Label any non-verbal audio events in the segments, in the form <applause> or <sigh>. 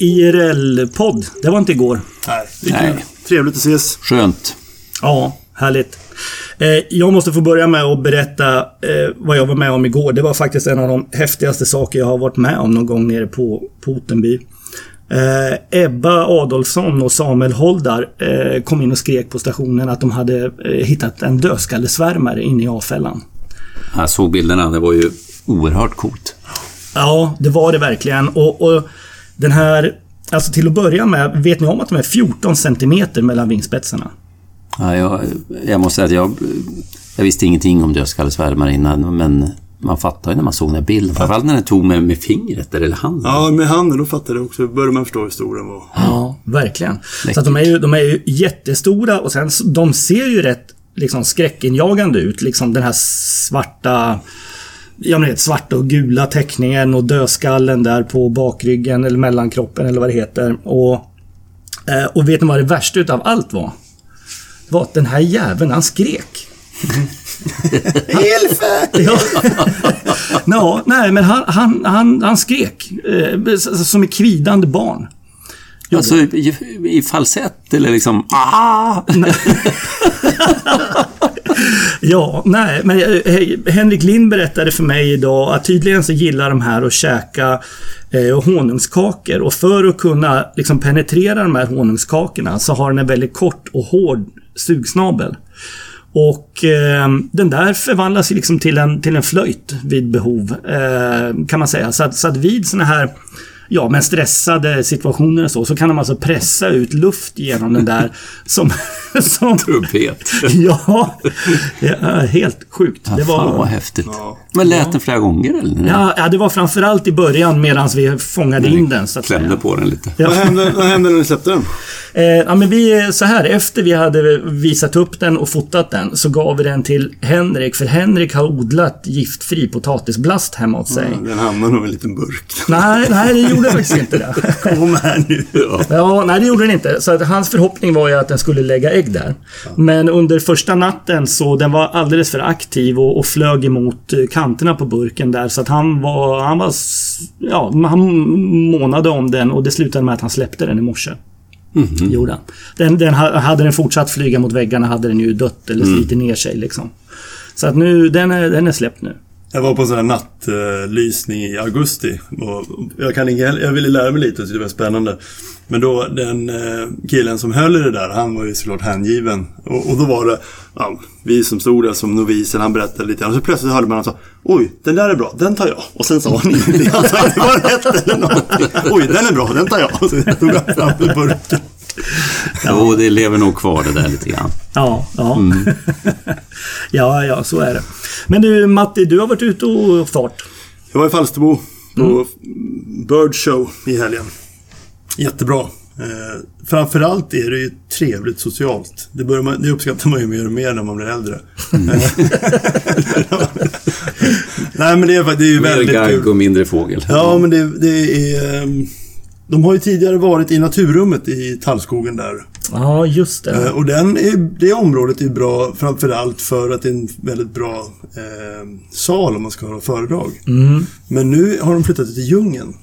IRL-podd. Det var inte igår. Nej, det är Nej. Trevligt att ses. Skönt. Ja, härligt. Eh, Jag måste få börja med att berätta eh, vad jag var med om igår. Det var faktiskt en av de häftigaste saker jag har varit med om någon gång nere på, Ottenby. Eh, Ebba Adolfsson och Samuel Holdar eh, kom in och skrek på stationen att de hade eh, hittat en dödskallesvärmare inne i avfällan. Jag såg bilderna. Det var ju oerhört coolt. Ja, det var det verkligen. Och, och den här... Alltså till att börja med, vet ni om att de är 14 centimeter mellan vingspetsarna? Ja, jag, jag måste säga att jag, jag visste ingenting om dödskallesvärmare innan, men man fattar ju när man såg den här bilden. Framförallt när den tog med, med fingret eller handen. Ja, med handen, då fattade jag också. började man förstå hur stor den var. Ja, verkligen. Så att de, är ju, de är ju jättestora och sen de ser ju rätt liksom, skräckinjagande ut. Liksom den här svarta... Ja men det svarta och gula teckningen och dödskallen där på bakryggen eller mellankroppen eller vad det heter. Och, eh, och vet ni vad det värsta utav allt var? Det var att den här jäveln, han skrek. <laughs> Elfe! <laughs> Ja. <laughs> ja, nej men han, han, han, han skrek. Eh, som ett kvidande barn. Alltså i, i falsett eller liksom ah! Ja, nej, men eh, Henrik Lind berättade för mig idag att tydligen så gillar de här att käka eh, honungskakor och för att kunna liksom penetrera de här honungskakorna så har den en väldigt kort och hård sugsnabel. Och eh, den där förvandlas liksom till en, till en flöjt vid behov, eh, kan man säga. Så att, så att vid såna här Ja, men stressade situationer och så, så kan de alltså pressa ut luft genom den där <laughs> som... som Trubbhet. <laughs> Ja, det är helt sjukt. Ja, Det Fan vad var, häftigt. Men lät den flera gånger eller? ja, ja, det var framförallt i början medan vi fångade in den. Så att Klämde säga. på den lite. Vad hände, vad hände när ni släppte den? Eh, ja, men vi, så här, efter vi hade visat upp den och fotat den så gav vi den till Henrik, för Henrik har odlat giftfri potatisblast hemma hos sig. Den hamnade nog i en liten burk. Nej, nej, det gjorde faktiskt inte det. <laughs> Kom här nu. Ja, nej det gjorde den inte. Så att hans förhoppning var ju att den skulle lägga ägg där. Men under första natten så den var alldeles för aktiv och, och flög emot eh, kanterna på burken där. Så att han var, han var, ja, han månade om den och det slutade med att han släppte den i morse. Gjorde han. Den, den, ha- hade den fortsatt flyga mot väggarna hade den ju dött eller slitit ner sig liksom. Så att nu, den är, den är släppt nu. Jag var på en sån här nattlysning i augusti. Och jag, kan inga, jag ville lära mig lite så det var spännande. Men då, den eh, killen som höll i det där, han var ju såklart hängiven. Och, och då var det, ja, vi som stod där som noviser, han berättade lite grann. Och så plötsligt hörde man han sa, oj, den där är bra, den tar jag. Och sen sa han <laughs> ingenting. Han sa vad det var rätt eller någonting. Oj, den är bra, den tar jag. Och så tog han fram burken. <laughs> Jo, det lever nog kvar det där lite grann. Ja, ja. <laughs> ja, ja, så är det. Men du Matti, du har varit ute och fart. Jag var i Falsterbo på Bird Show i helgen. Jättebra. Eh, framförallt är det ju trevligt socialt. Det, börjar man, det uppskattar man ju mer och mer när man blir äldre. <laughs> Nej men det är, faktiskt- det är ju Mer väldigt gagg kul. och mindre fågel. Ja men det, det är... ehm, De har ju tidigare varit i naturrummet i tallskogen där. Ja, just det. Eh, Och den är, det området är bra framförallt för att det är en väldigt bra eh, sal om man ska ha föredrag. Men nu har de flyttat till djungeln.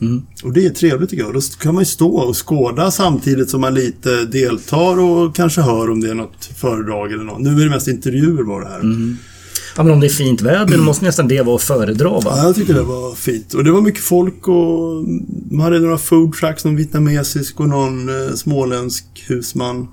Och det är trevligt tycker jag. Då kan man ju stå och skåda samtidigt som man lite deltar och kanske hör om det är något föredrag eller något. Nu är det mest intervjuer bara här. Ja, men om det är fint väder måste nästan det vara att föredra va? Ja, jag tycker det var fint. Och det var mycket folk och man hade några food trucks, någon vietnamesisk och någon eh, småländsk husman.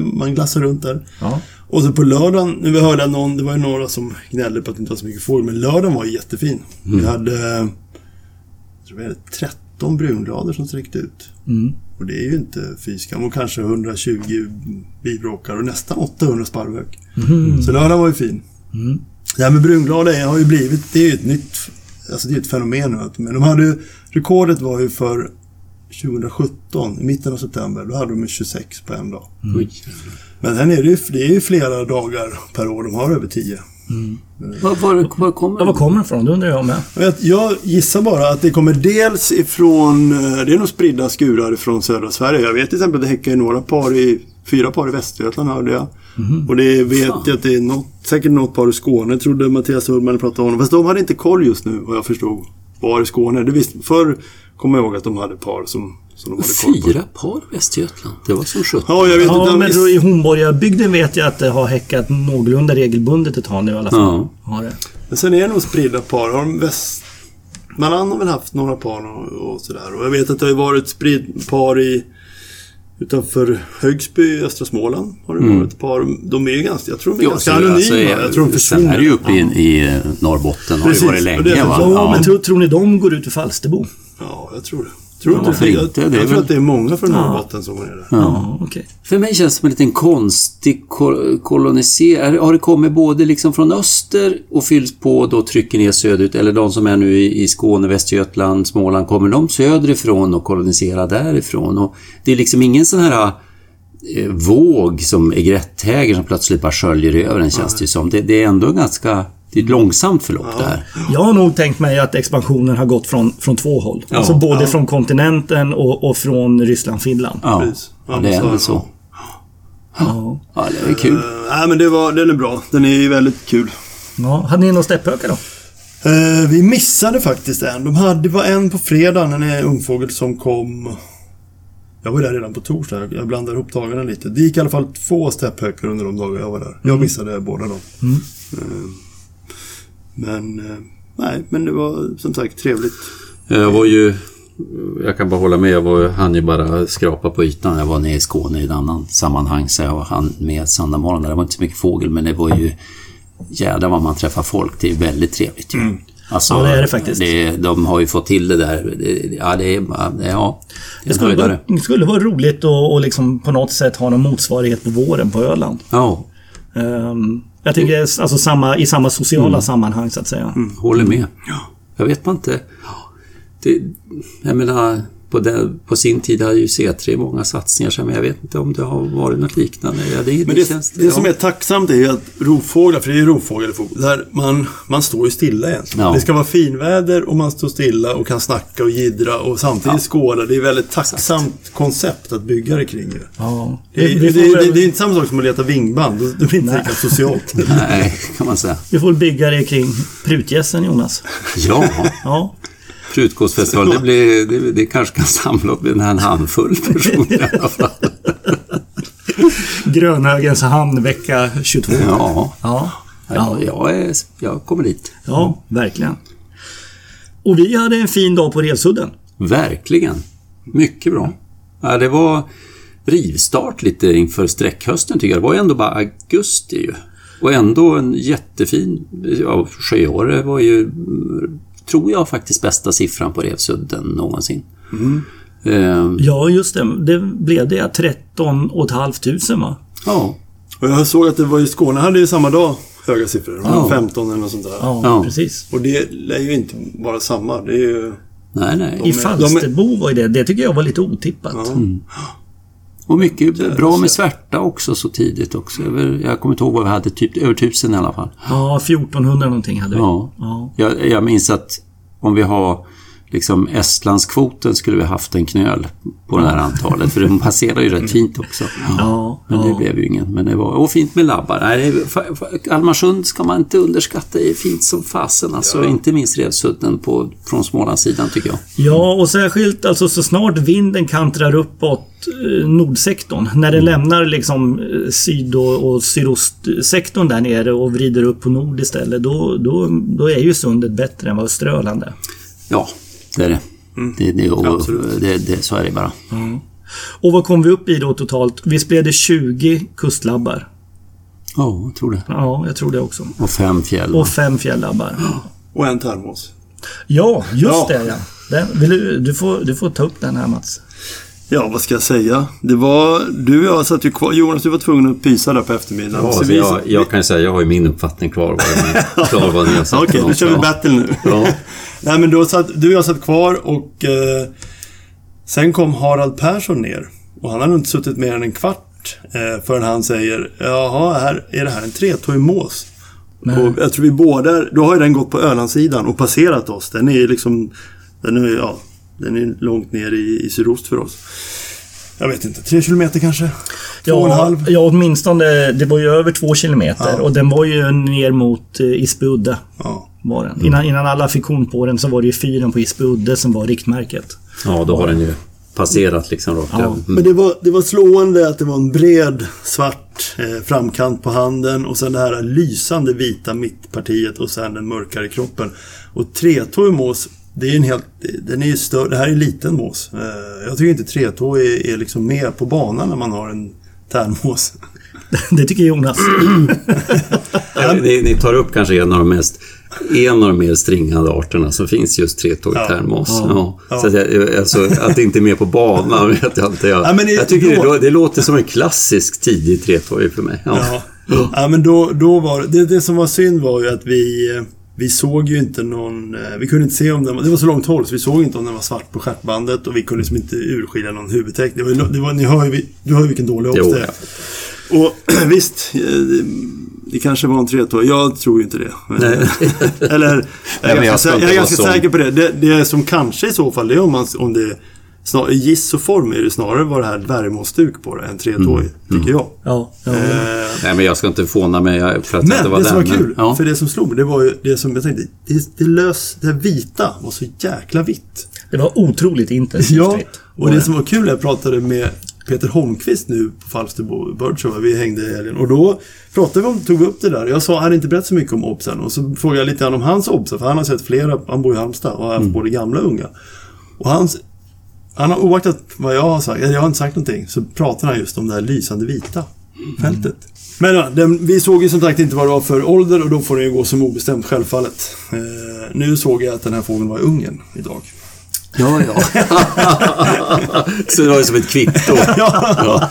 Man glassade runt där. Ja. Och så på lördagen, nu vi hörde någon, det var ju några som gnällde på att det inte var så mycket fågel, men lördagen var jättefin. Vi hade, jag tror vi hade 13 brungrader som sträckte ut. Mm. Och det är ju inte fy skam. Och kanske 120 bivråkar och nästan 800 sparvhök. Så lördagen var ju fin. Mm. Det här med brunglada har ju blivit, det är ju ett nytt, alltså det är ett fenomen nu. Men de hade ju, rekordet var ju för 2017, i mitten av september, då hade de ju 26 på en dag. Oj. Men sen är det ju, det är ju flera dagar per år, de har över 10. Var, var, var kommer Ja, var kommer den ifrån? Det undrar jag med. Jag gissar bara att det kommer dels ifrån, eh, det är nog spridda skurar från södra Sverige. Jag vet till exempel att det häckar i några par i, fyra par i Västergötland hörde jag. Och det vet jag att det är något, säkert något par i Skåne, trodde Mattias Ullman pratade om honom. Fast de hade inte koll just nu, vad jag förstod, var i Skåne. Det visst, förr kommer jag ihåg att de hade par som Som de hade koll på. Fyra par i Västergötland. Det var som sjutton. Ja, jag vet Ja, inte. men då i Hornborgabygden vet jag att det har häckat någorlunda regelbundet ett tag nu i alla fall. Ja. Har det. Men sen är det nog spridda par. Har de Västmanland har väl haft några par och, och sådär. Och jag vet att det har varit spridd par i Utanför Högsby i östra Småland har det varit ett par. De är ganska, jag tror de är Jo, ganska så- anonyma. alltså, jag tror de Sen är det ju försvinner. uppe i, i Norrbotten. Har Precis, det varit länge det va? Ja, Ja. men tror, tror ni de går ut ur Falsterbo? Ja, jag tror det. Tror Ja, inte, varför jag, jag, Det är tror väl- att det är många från Norrbotten som går ner där. Ja, okej. För mig känns det som en liten konstig ko- kolonisering. Har det kommit både liksom från öster och fylls på då trycker ner söderut? Eller de som är nu i, i Skåne, Västergötland, Småland, kommer de söderifrån och koloniserar därifrån? Och det är liksom ingen sån här eh, våg som egretthäger som plötsligt bara sköljer över en känns det ju som. Det, det är ändå ganska... Det är ett långsamt förlopp det här. Jag har nog tänkt mig att expansionen har gått från, från två håll. Ja, alltså både ja. från kontinenten och, och från Ryssland, Finland. Ja, Precis. Ja, det är väl det. så. Ja. Ja, det är kul. Uh, nej, men det var, den är bra. Den är ju väldigt kul. Ja. Hade ni någon stepphökar då? Eh, vi missade faktiskt en. De hade, det var en på fredagen, en ungfågel som kom... Jag var där redan på torsdag. Jag blandar ihop dagarna lite. Det gick i alla fall två stepphökar under de dagar jag var där. Jag missade båda dem. Eh, men, eh, nej, men det var som sagt trevligt. Jag var ju... Jag kan bara hålla med. Jag var, hann ju bara skrapa på ytan. Jag var nere i Skåne i ett annat sammanhang. Så jag hann med söndag Det var inte så mycket fågel, men det var ju... Jädrar vad man träffar folk. Det är väldigt trevligt ju. Alltså, Ja, det är det faktiskt. Det, de har ju fått till det där. Det, ja, det är... Ja, det skulle, vara, det skulle vara roligt att och liksom på något sätt ha någon motsvarighet på våren på Öland. Ja, Ehm, jag tycker alltså samma, i samma sociala sammanhang så att säga. håller med. Jag vet man inte. Det, jag menar, på, den, på sin tid hade ju C3 många satsningar, så men jag vet inte om det har varit något liknande. Ja, det, Men det, det, som är tacksamt är ju att rovfåglar, för det är ju rovfågel, där man, man står ju stilla egentligen. Ja. Det ska vara finväder och man står stilla och kan snacka och jiddra och samtidigt skåda. Det är ett väldigt tacksamt koncept att bygga det kring. Ja. Det, det, det, det är inte samma sak som att leta vingband. Det- Det blir inte lika socialt. <laughs> Nej, kan man säga. vi får bygga det kring prutgässen Jonas. Ja, Ja. Prutgåsfestival, det, blir, det, det kanske kan samla upp en handfull personer i alla fall. Grönhögens hamn vecka 22. Ja, Ja. ja jag, är, jag kommer dit. Ja, verkligen. Och vi hade en fin dag på Revsudden. Verkligen. Mycket bra. Ja, det var rivstart lite inför sträckhösten tycker jag. Det var ju ändå bara augusti ju. Och ändå en jättefin... Ja, Sjöåre var ju, tror jag, faktiskt bästa siffran på Revsudden någonsin. Eh, Ja, just det. Det blev det. 13 500 va? ja, Och jag såg att det var i Skåne hade ju samma dag höga siffror. Ja. 15 eller något sånt där. Ja, Ja. precis. Och det lär ju inte vara samma. Det är ju... nej, nej. I De är- Falsterbo var ju det. Det tycker jag var lite otippat. Ja. Och mycket bra med svärta också så tidigt också. Över, jag kommer inte ihåg vad vi hade, typ över tusen i alla fall. Ja, 1400 någonting hade vi. Ja. Ja. Jag, jag minns att om vi har liksom Estlandskvoten skulle vi haft en knöl på det här antalet. För den passerar ju rätt fint också. Ja, Men det ja. blev ju ingen. Men det var och fint med labbar. Nej, Kalmarsund ska man inte underskatta. Det är fint som fasen. Alltså, Inte minst Revsudden på, från Smålandssidan tycker jag. Ja, och särskilt alltså så snart vinden kantrar uppåt eh, nordsektorn. När den lämnar liksom eh, syd och, och sydostsektorn där nere och vrider upp på nord istället. Då, då, då är ju sundet bättre än vad Österöland är. Ja, det är det. det, det, och, det, det så är det bara. Och vad kom vi upp i då totalt? Visst blev det 20 kustlabbar? Ja, jag tror det. Ja, jag tror det också. Och fem fjäll. Och fem fjällabbar. Och en termos. Ja, just Ja. det ja. Den, vill du, du, får, du får ta upp den här Mats. Ja, vad ska jag säga? Det var... Du och jag satt ju kvar. Jonas, du var tvungen att pysa där på eftermiddagen. Ja, Så vi- jag, jag kan säga jag har ju min uppfattning kvar. Vad jag, <laughs> klar vad ni har sagt. Okej, för då kör vi battle nu. Ja. <laughs> Nej, men då satt, du och jag satt kvar och eh, sen kom Harald Persson ner. Och han hade inte suttit mer än en kvart eh, förrän han säger Jaha, här, är det här en tretåig Och jag tror vi båda, då har ju den gått på Ölandssidan och passerat oss. Den är liksom, den är, ja, den är långt ner i, i sydost för oss. Jag vet inte, tre kilometer kanske? Två och en Ja, halv? ja, åtminstone. Det var ju över två kilometer Ja. och den var ju ner mot eh, Isbyudde. Ja. Var den. Innan, innan alla fick kon på den så var det ju fyren på Isbyudde som var riktmärket. ja, då har den ju passerat liksom rakt Ja. över. Mm. Men det var, det var slående att det var en bred svart eh, framkant på handen och sen det här lysande vita mittpartiet och sen den mörkare kroppen. Och tretåig mås, det är en helt, den är ju större, det här är en liten mås. Eh, jag tycker inte tretåig är, är liksom med på banan när man har en tärnmås. <laughs> Det tycker Jonas. Ja, ni, ni tar upp kanske en av de mest en av de mer stringande arterna som finns just tretåig Ja. Ja. Ja. Så att, jag, alltså, att det inte är med på banan <laughs> vet jag inte. Jag, Ja, men det- jag tycker då- det, det låter som en klassisk tidig tretåig för mig. Ja. Ja, men då, då var det, det som var synd var ju att vi, vi såg ju inte någon, eh, vi kunde inte se om den var, det var så långt håll så vi såg inte om den var svart på stjärtbandet och vi kunde liksom inte urskilja någon huvudteckning. Det var, det var, ni hör ju, du hör ju vilken dålig obs det är. Och <clears throat> visst, eh, det, det kanske var en tretåig. Jag tror ju inte det. Nej. Eller, <laughs> jag men är jag sä- inte jag är ganska sån. säker på det. det. Det som kanske i så fall, det är om, man, om det snar, i giss och form är det snarare var det här dvärgmålstuk på det än tretåig, Mm. tycker jag. Ja, ja. Eh, Nej, men jag ska inte fåna mig för att jag men var det som var men- kul, ja. för det som slog mig, det var ju det som jag tänkte, det, det lös, det här vita var så jäkla vitt. Det var otroligt intensivt Ja, och det som var kul, jag pratade med Peter Holmqvist nu på Falsterbo Birdshow, vi hängde i helgen. Och då pratade vi om, tog vi upp det där. Jag sa, han hade inte berättat så mycket om obsen. Och så frågade jag lite grann om hans obser, för han har sett flera, han bor i Halmstad och har haft både gamla och unga. Och hans, han har oaktat vad jag har sagt, eller jag har inte sagt någonting, så pratar han just om det här lysande vita fältet. Men ja, den, vi såg ju som sagt inte vad det var för ålder och då får det ju gå som obestämt självfallet. Eh, nu såg jag att den här fågeln var i Ungern idag. Ja, ja. <laughs> så det var ju som ett kvitto. <laughs> ja.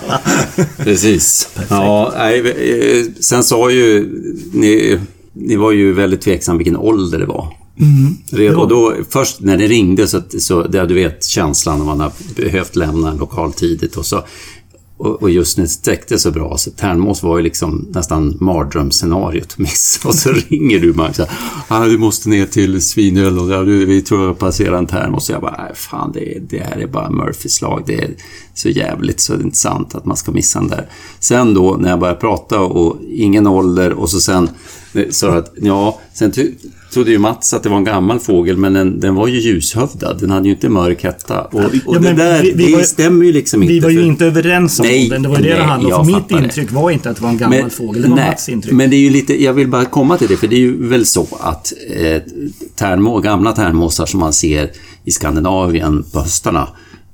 Precis. Ja, nej, eh, sen sa ju ni, ni var ju väldigt tveksam vilken ålder det var. Mm. Och då, först när det ringde så, så där du vet känslan när man har behövt lämna en lokal tidigt och så och, och just när det sträckte så bra så Tärnmås var ju liksom nästan mardrömsscenariot <laughs> att missa. Och så ringer du Max och säger, ah, du måste ner till Svinöl och vi tror jag passerar en Tärnmås. Jag bara, nej, fan det, det här är bara Murphys lag. Det är så jävligt så det är inte sant att man ska missa den där. Sen då när jag började prata och ingen ålder och så sen eh, sa att ja, sen ty- trodde ju Mats att det var en gammal fågel men den, den var ju ljushövdad. Den hade ju inte mörk hetta. Och, och Ja, det men där, vi- vi det var ju- stämmer ju liksom inte. Vi var ju för- inte överens om Nej, åldern. Det var ju det det nej, handlade jag om. Mitt fattar det. intryck var inte att det var en gammal fågel. Det var nej, Mats intryck. Men det är ju lite, jag vill bara komma till det, för det är ju väl så att eh, tärnmå, gamla tärnmåsar som man ser i Skandinavien på höstarna,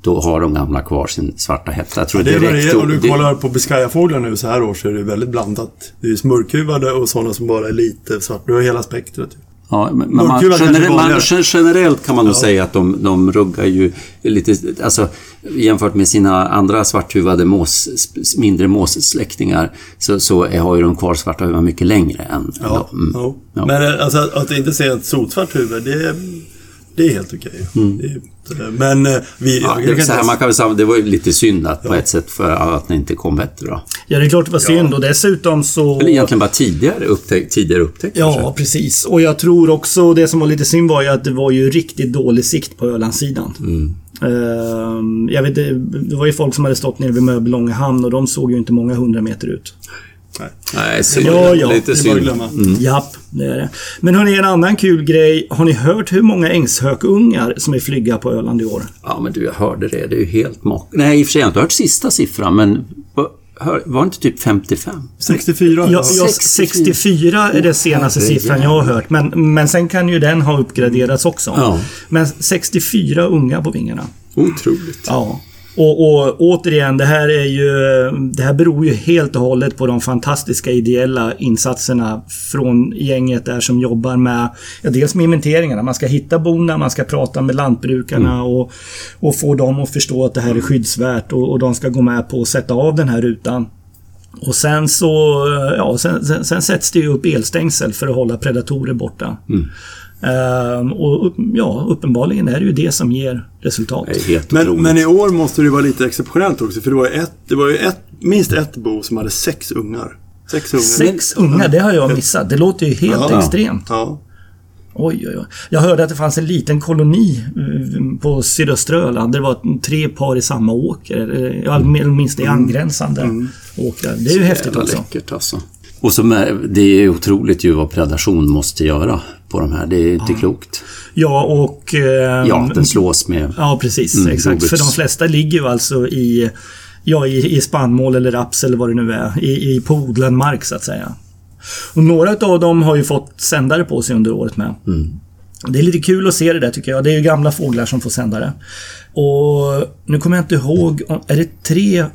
då har de gamla kvar sin svarta hetta. Jag tror Det är direkt... Om du det- kollar på Biscayafåglar nu så här år så är det väldigt blandat. Det är smörkhuvade och sådana som bara är lite svart. Du har hela spektrat. Ja, men man, generellt, man, generellt kan man nog säga att de, de ruggar ju lite, alltså jämfört med sina andra svarthuvade mås, mindre måssläktingar så, så är- har ju de kvar svarta huvan mycket längre än Ja. Mm. ja. Ja. Men eh, alltså, att inte se ett sotsvart huvud, det, det är helt okej. Är- Men eh, vi... Mm. Ja, det, man kan väl säga, det var ju lite synd att, på ett sätt för att det inte kom bättre då. Ja, det är klart det var synd. Och dessutom så... Eller egentligen bara tidigare upptäckt. Tidigare upptäckt Ja, kanske. precis. Och jag tror också, det som var lite synd var ju att det var ju riktigt dålig sikt på Ölandssidan. Mm. Ehm, jag vet, det var ju folk som hade stått nere vid Mörbylånga hamn och de såg ju inte många hundra meter ut. Nej. Nej, synd. Ja, ja, lite Det är bara att synd. glömma. Mm. Japp, det är det. Men hörni, en annan kul grej. Har ni hört hur många ängshökungar som är flygga på Öland i år? Ja, men du, jag hörde det. Det är ju helt mak... Nej, i och för sig, jag har inte hört sista siffran, men var inte typ 55? 64. Ja, ja. ja, 64 är den senaste herre siffran jag har hört. Men, men sen kan ju den ha uppgraderats också. Ja. Men 64 unga på vingarna. Otroligt. Ja. Och, och återigen, det här är ju... Det här beror ju helt och hållet på de fantastiska ideella insatserna från gänget där som jobbar med... Ja, dels med inventeringarna. Man ska hitta bona, man ska prata med lantbrukarna och, och få dem att förstå att det här är skyddsvärt och, och de ska gå med på att sätta av den här rutan. Och sen så... Ja, sen, sen, sen sätts det ju upp elstängsel för att hålla predatorer borta. Ehm, och ja, uppenbarligen är det ju det som ger resultat. Men, men i år måste det vara lite exceptionellt också. För det var ju, ett, det var ju ett, minst ett bo som hade sex ungar. Sex ungar. Sex unga, det har jag missat. Det låter ju helt Ja. extremt. Ja. Oj, oj, oj. Jag hörde att det fanns en liten koloni eh, på sydöstra Öland. Det var tre par i samma åker. Ja, åtminstone i angränsande åkrar. Det är ju häftigt också. läckert alltså. Och så med, det är otroligt ju vad predation måste göra på de här. Det är inte klokt. Ja, och... Eh, Ja, den slås med... Ja, precis. Mm, exakt. jordbruks- För de flesta ligger ju alltså i, ja, i, i spannmål eller raps eller vad det nu är. I, i på odlad mark så att säga. Och några av dem har ju fått sändare på sig under året med. Det är lite kul att se det där tycker jag. Det är ju gamla fåglar som får sändare. Och nu kommer jag inte ihåg, är det tre...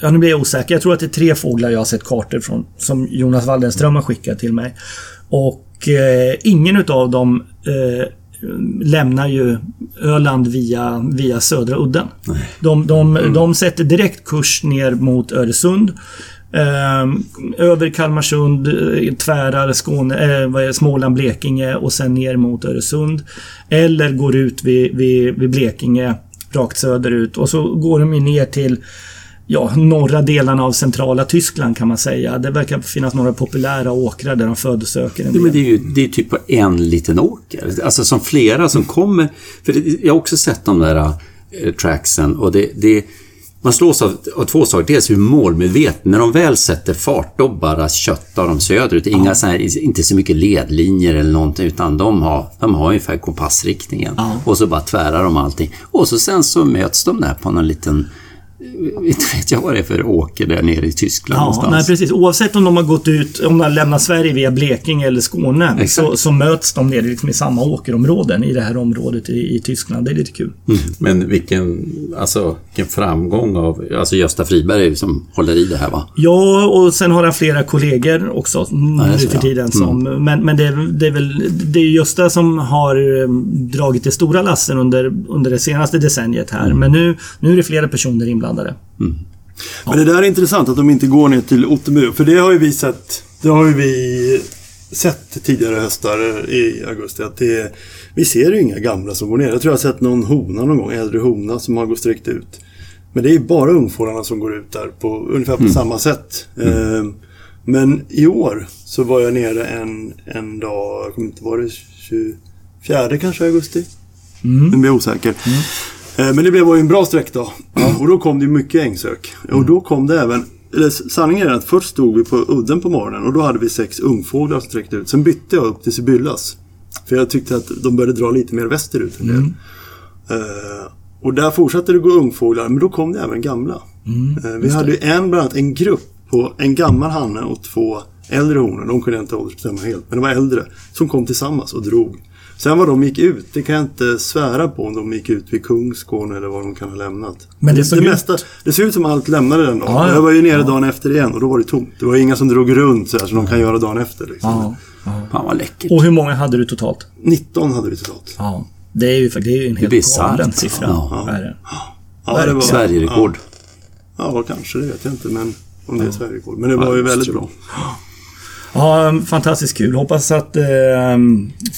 Ja, nu blir jag osäker. Jag tror att det är tre fåglar jag har sett kartor från som Jonas Waldenström har skickat till mig. Och eh, ingen utav dem eh, lämnar ju Öland via, via södra udden. De, de, de sätter direkt kurs ner mot Öresund. Eh, över Kalmarsund, eh, tvärar Skåne, eh, Småland, Blekinge och sen ner mot Öresund. Eller går ut vid, vid, vid Blekinge, rakt söderut. Och så går de ju ner till ja, norra delarna av centrala Tyskland kan man säga. Det verkar finnas några populära åkrar där de födosöker en Ja, del. men det är ju det är typ på en liten åker. Alltså som flera som kommer. För jag har också sett de där eh, tracksen och det, det man slås av, av två saker. Dels hur målmedvetna, när de väl sätter fart, då bara köttar de söderut. Inga så här, inte så mycket ledlinjer eller någonting, utan de har, de har ungefär kompassriktningen. Och så bara tvärar de allting. Och så sen så möts de där på någon liten, inte vet jag vad det är för åker där nere i Tyskland Ja, någonstans. nej precis. Oavsett om de har gått ut, om de har lämnat Sverige via Blekinge eller Skåne så, så möts de nere liksom i samma åkerområden i det här området i, i Tyskland. Det är lite kul. Men vilken, alltså, vilken framgång av... Alltså Gösta Friberg som håller i det här va? Ja, och sen har han flera kollegor också mm, är nu för ja. tiden. Som, Men, men det, är- det är väl det är Gösta som har eh, dragit det stora lassen under, under det senaste decenniet här. Men nu, nu är det flera personer inblandade. Men det där är intressant att de inte går ner till Ottenby. För det har ju vi sett. Det har ju vi sett tidigare höstar i augusti. Att det, vi ser ju inga gamla som går ner. Jag tror jag har sett någon hona någon gång. Äldre hona som har gått sträckt ut. Men det är bara ungfårarna som går ut där på ungefär på samma sätt. Ehm, Men i år så var jag nere en, en dag, jag kommer inte var det 24 kanske augusti? Nu blir jag osäker. Eh, Men det blev ju en bra sträckdag. Och då kom det mycket ängsök. Och då kom det även... Eller sanningen är att först stod vi på udden på morgonen och då hade vi sex ungfåglar som sträckte ut. Sen bytte jag upp till Sibyllas. För jag tyckte att de började dra lite mer västerut. Del. Eh, och där fortsatte det gå ungfåglar, men då kom det även gamla. Eh, vi hade ju en, bland annat en grupp på en gammal hanne och två äldre honor. De kunde jag inte åldersbestämma helt, men de var äldre. Som kom tillsammans och drog. Sen vad de gick ut, det kan jag inte svära på om de gick ut vid Kungsgården eller vad de kan ha lämnat. Men det såg ut- mesta, det ser ut som allt lämnade den dagen. Ja, ja. Jag var ju nere dagen efter igen och då var det tomt. Det var inga som drog runt så här, som de kan göra dagen efter. Liksom. Fan vad läckert. Och hur många hade du totalt? 19 hade vi totalt. Ja. Det är ju, det är ju en helt galen siffra. Ja. Är det. Ja, det var, Sverigerekord. Ja, ja, kanske. Det vet jag inte. Men om det är Sverigerekord. Men det var ju väldigt det bra. Ja, fantastiskt kul. Hoppas att eh,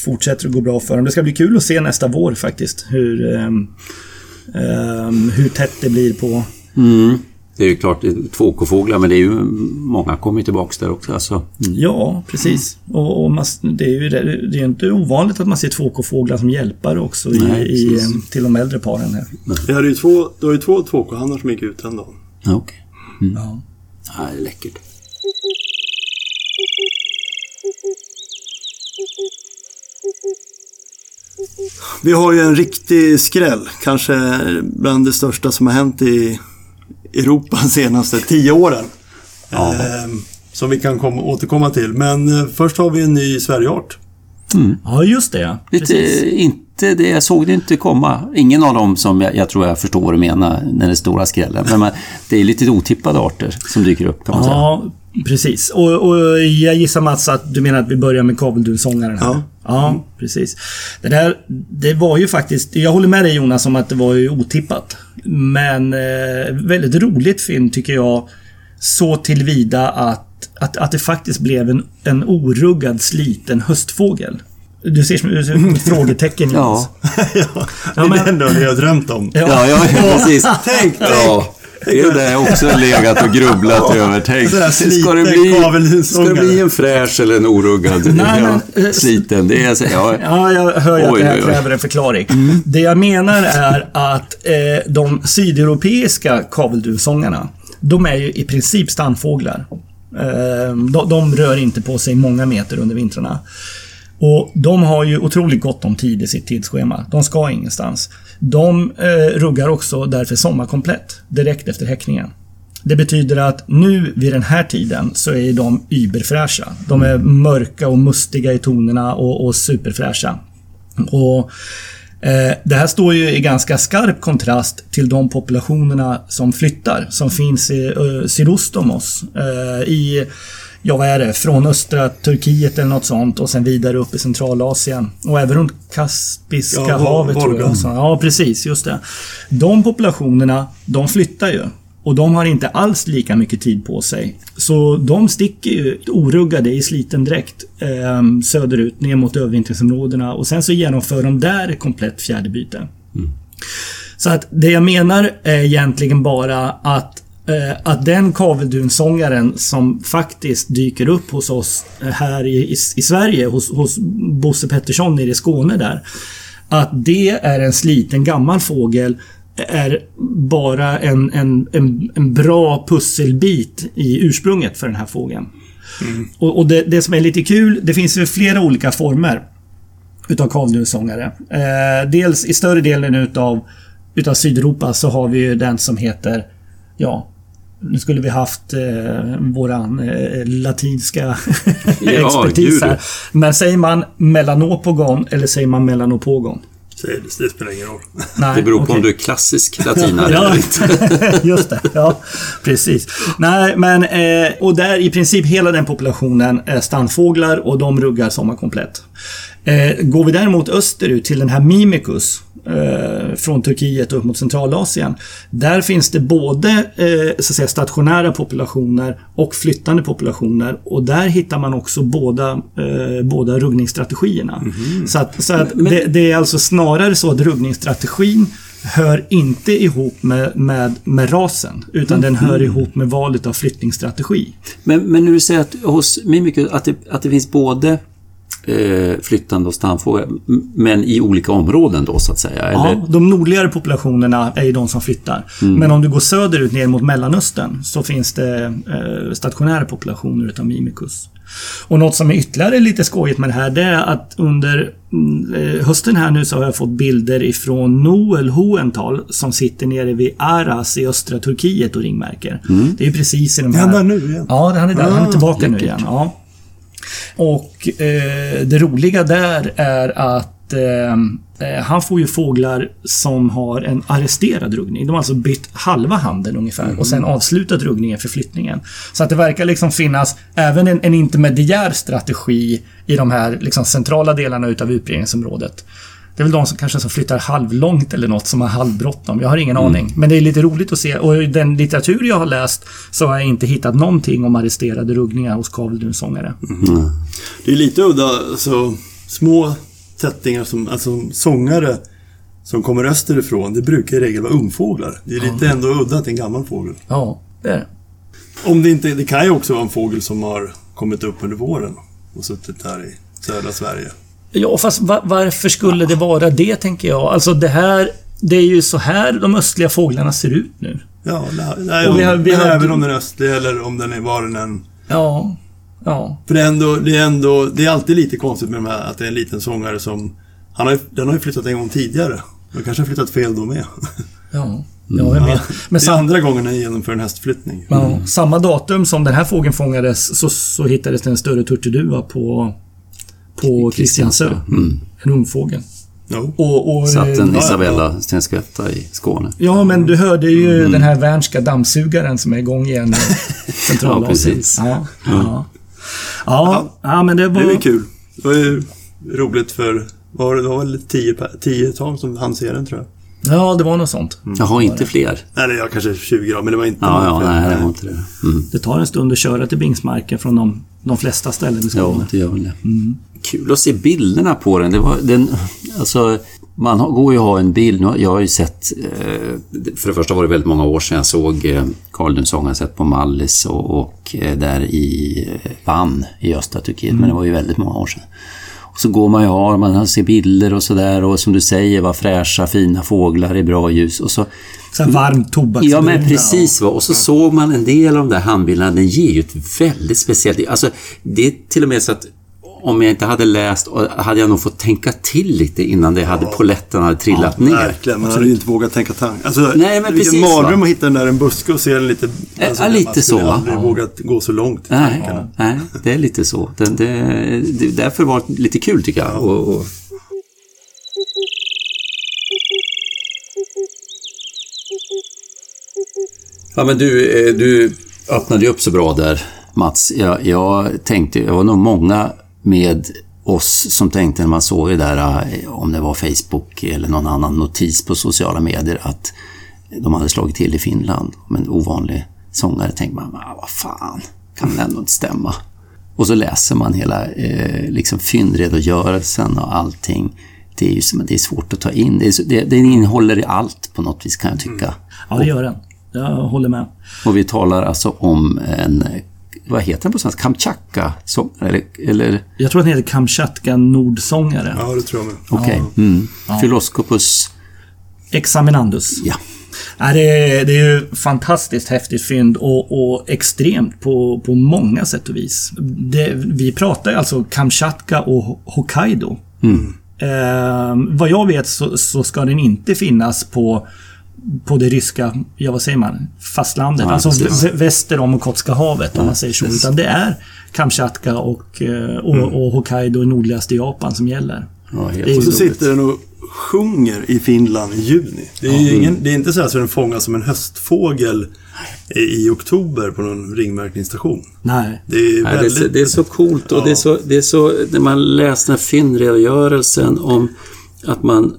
fortsätter att gå bra för dem. Det ska bli kul att se nästa vår faktiskt. Hur, eh, eh, hur tätt det blir på... Mm. Det är ju klart, det tvåkofåglar, men det är ju många kommer tillbaks där också. Alltså. Mm. Ja, precis. Och, och man, det är ju det är ju inte ovanligt att man ser tvåkofåglar som hjälpare också i, Nej, i, eh, till de äldre paren. Här. Vi hade ju två, det var ju två tvåkohannar som gick ut den dagen. Okej. Mm. Ja. Ja, det är läckert. Vi har ju en riktig skräll. Kanske bland det största som har hänt i Europa de senaste tio åren. Ja. Ehm, som vi kan komma, återkomma till. Men eh, först har vi en ny Sverigeart. Ja, just det. Lite, inte det, jag såg det inte komma. Ingen av dem som jag, jag tror jag förstår vad du menar när det är stora skrällen. Men man, det är lite otippade arter som dyker upp kan man säga. Ja, precis. Och, och jag gissar Mats att du menar att vi börjar med kabelduvsångaren här? Ja. Ja, precis. Det där, det var ju faktiskt... Jag håller med dig Jonas om att det var ju otippat. Men eh, väldigt roligt fynd tycker jag. Så tillvida att, att, att det faktiskt blev en, en oruggad sliten höstfågel. Du ser som ett frågetecken Jonas. Ja, <laughs> ja, det är den då vi har drömt om. Ja. ja, ja, precis. <laughs> Tänk, tänk. Ja, det är det jag också legat och grubblat över. Tänk, ska det, bli, ska det bli en fräsch eller en oruggad? Nej, ja, men, eh, sliten, det är så, ja, Ja, jag hör ju att det här kräver en förklaring. Det jag menar är att eh, de sydeuropeiska kabelduvsångarna, de är ju i princip stannfåglar. Ehm, de, de rör inte på sig många meter under vintrarna. Och de har ju otroligt gott om tid i sitt tidsschema. De ska ingenstans. De eh, ruggar också därför sommarkomplett direkt efter häckningen. Det betyder att nu vid den här tiden så är de überfräscha. De är mörka och mustiga i tonerna och, och superfräscha. Och det här står ju i ganska skarp kontrast till de populationerna som flyttar, som finns i eh, sydost om oss. Eh, I ja vad är det, från östra Turkiet eller något sånt och sen vidare upp i Centralasien. Och även runt Kaspiska Ja, havet tror jag. Ja, precis. Just det. De populationerna, de flyttar ju. Och de har inte alls lika mycket tid på sig. Så de sticker ju oruggade i sliten dräkt eh, söderut ner mot övervintringsområdena och sen så genomför de där ett komplett fjärdebyte. Så att det jag menar är egentligen bara att eh, att den kaveldunsångaren som faktiskt dyker upp hos oss eh, här i, i, i Sverige, hos, hos Bosse Pettersson nere i Skåne där. Att det är en sliten gammal fågel är bara en, en, en, en bra pusselbit i ursprunget för den här fågeln. Och, och det, det som är lite kul, det finns ju flera olika former utav kavdunsångare. Eh, dels i större delen utav, utav Sydeuropa så har vi ju den som heter, ja, nu skulle vi haft eh, våran eh, latinska <laughs> expertis gud. här. Men säger man melanopogon eller säger man melanopogon? Säg det, det spelar ingen roll. Nej, Det beror på okej. om du är klassisk latinare <laughs> Ja, eller inte. <laughs> just det. Ja, precis. Nej, men eh, och där i princip hela den populationen är stannfåglar och de ruggar sommarkomplett. Eh, går vi däremot österut till den här Mimicus från Turkiet upp mot Centralasien. Där finns det både eh, så att säga, stationära populationer och flyttande populationer och där hittar man också båda, eh, båda ruggningsstrategierna. Så, att, så att det, det är alltså snarare så att ruggningsstrategin hör inte ihop med, med, med rasen, utan den hör ihop med valet av flyttningsstrategi. Men, men när du säger att hos Mimicus att det, att det finns både eh, flyttande och stamfåglar, m- men i olika områden då så att säga? Eller? Ja, de nordligare populationerna är ju de som flyttar. Men om du går söderut ner mot Mellanöstern så finns det eh, stationära populationer utav Mimicus. Och något som är ytterligare lite skojigt med det här det är att under mm, eh, hösten här nu så har jag fått bilder ifrån Noel Hoenthal som sitter nere vid Aras i östra Turkiet och ringmärker. Det är ju precis i de Är han här... där nu igen? Ja, han är där. Han är Ah, tillbaka nu läckert. igen. Ja. Och eh, det roliga där är att eh, eh, han får ju fåglar som har en arresterad ruggning. De har alltså bytt halva handen ungefär och sen avslutat ruggningen för flyttningen. Så att det verkar liksom finnas även en, en intermediär strategi i de här liksom centrala delarna utav utbredningsområdet. Det är väl de som kanske som flyttar halvlångt eller något som har halvbråttom. Jag har ingen aning. Men det är lite roligt att se. Och i den litteratur jag har läst så har jag inte hittat någonting om arresterade ruggningar hos kaveldunsångare. Det är lite udda, alltså små tättingar som, alltså sångare som kommer österifrån, det brukar i regel vara ungfåglar. Det är lite ändå udda att det är en gammal fågel. Ja, det är det. Om det inte, det kan ju också vara en fågel som har kommit upp under våren och suttit här i södra Sverige. Ja, fast va- varför skulle det vara det, tänker jag? Alltså det här... Det är ju så här de östliga fåglarna ser ut nu. Ja, nej, Och vi har- vi har- även om den är östlig eller om den är var den än... Ja. Ja. För det är ändå, det är ändå, det är alltid lite konstigt med de här, att det är en liten sångare som... Han har den har ju flyttat en gång tidigare. Den kanske har flyttat fel då med. <laughs> Ja. Ja, jag vet. Men det är andra gången den genomför en hästflyttning. ja, samma datum som den här fågeln fångades så, så hittades det en större turturduva på, på Kristiansö. En ungfågel. Jo. Och, och, Satt en eh, Isabella Stenskvätta i Skåne. Ja, men du hörde ju den här Wernska dammsugaren som är igång igen i. <laughs> Ja, precis. Ja, ja. Ja, ja, men det Det var... är ju kul. Det var ju roligt för... Var det, det var väl tio, tiotal som hann se den tror jag. Ja, det var något sånt. Jaha, inte fler? Eller ja, kanske 20 då, men det var inte Ja, ja, nej, det var inte det. Mm. Det tar en stund att köra till Bingsmarken från de, de flesta ställen i Ja, Skåne. det gör väl det. Kul att se bilderna på den. Det var, den alltså, man har- går ju att ha en bild. Har- Jag har ju sett... Eh, för det första var det väldigt många år sedan jag såg eh. Jag har sett på Mallis och, och eh, där i eh, Van i östra Turkiet. Men det var ju väldigt många år sedan. Och så går man ju och man ser bilder och sådär och som du säger, var fräscha, fina fåglar i bra ljus. Och så Så här varmt tobaksbruna. Ja, men precis. Va? Och så såg man en del av de där handbilderna. Den ger ju ett väldigt speciellt... Alltså, det är till och med så att om jag inte hade läst, och hade jag nog fått tänka till lite innan det hade poletten hade trillat Ja, ner. verkligen, man hade ju inte vågat tänka tanken. Alltså, Nej, men vilken precis, mardröm att hitta den där en buske och se den lite... Ja, Alltså, lite man skulle så, va? aldrig Ja. vågat gå så långt. i Nej, tankarna. nej, det är lite så. Det, det, det, därför var det lite kul tycker jag. Och, och, ja, men du, eh, du öppnade ju upp så bra där, Mats. Jag, jag tänkte, det var nog många med oss som tänkte när man såg det där, eh, om det var Facebook eller någon annan notis på sociala medier, att de hade slagit till i Finland om en ovanlig sångare. tänkte man, ah, vad fan, kan det ändå inte stämma? Och så läser man hela eh, liksom fyndredogörelsen och allting. Det är ju det är svårt att ta in. Det, är det, den innehåller allt på något vis kan jag tycka. Mm. Ja, det gör den. Jag håller med. Och vi talar alltså om en, vad heter den på svenska? Kamchatka-sångare? Eller, eller Jag tror att den heter Kamchatka Nordsångare. Ja, det tror jag med. okej. Mm. Philoskopus, Examinandus. ja. Ja, det, är, det är ju fantastiskt häftigt fynd och, och extremt på, på många sätt och vis. Det, vi pratar ju alltså Kamchatka och Hokkaido. Eh, vad jag vet så, så ska den inte finnas på, på det ryska, ja vad säger man, fastlandet. Ja, alltså väster om Okhotska havet om man säger så. precis. Utan det är Kamchatka och, eh, och, och Hokkaido i nordligaste Japan som gäller. ja helt Det är Och så sitter den och sjunger i Finland i juni. Det är, ingen, det är inte så så den fångas som en höstfågel i, i oktober på någon ringmärkningsstation. Nej. Det är Nej, det, är väldigt... så, det är så coolt och Ja. det, är så, det är så, när man läser den här fyndredogörelsen om att man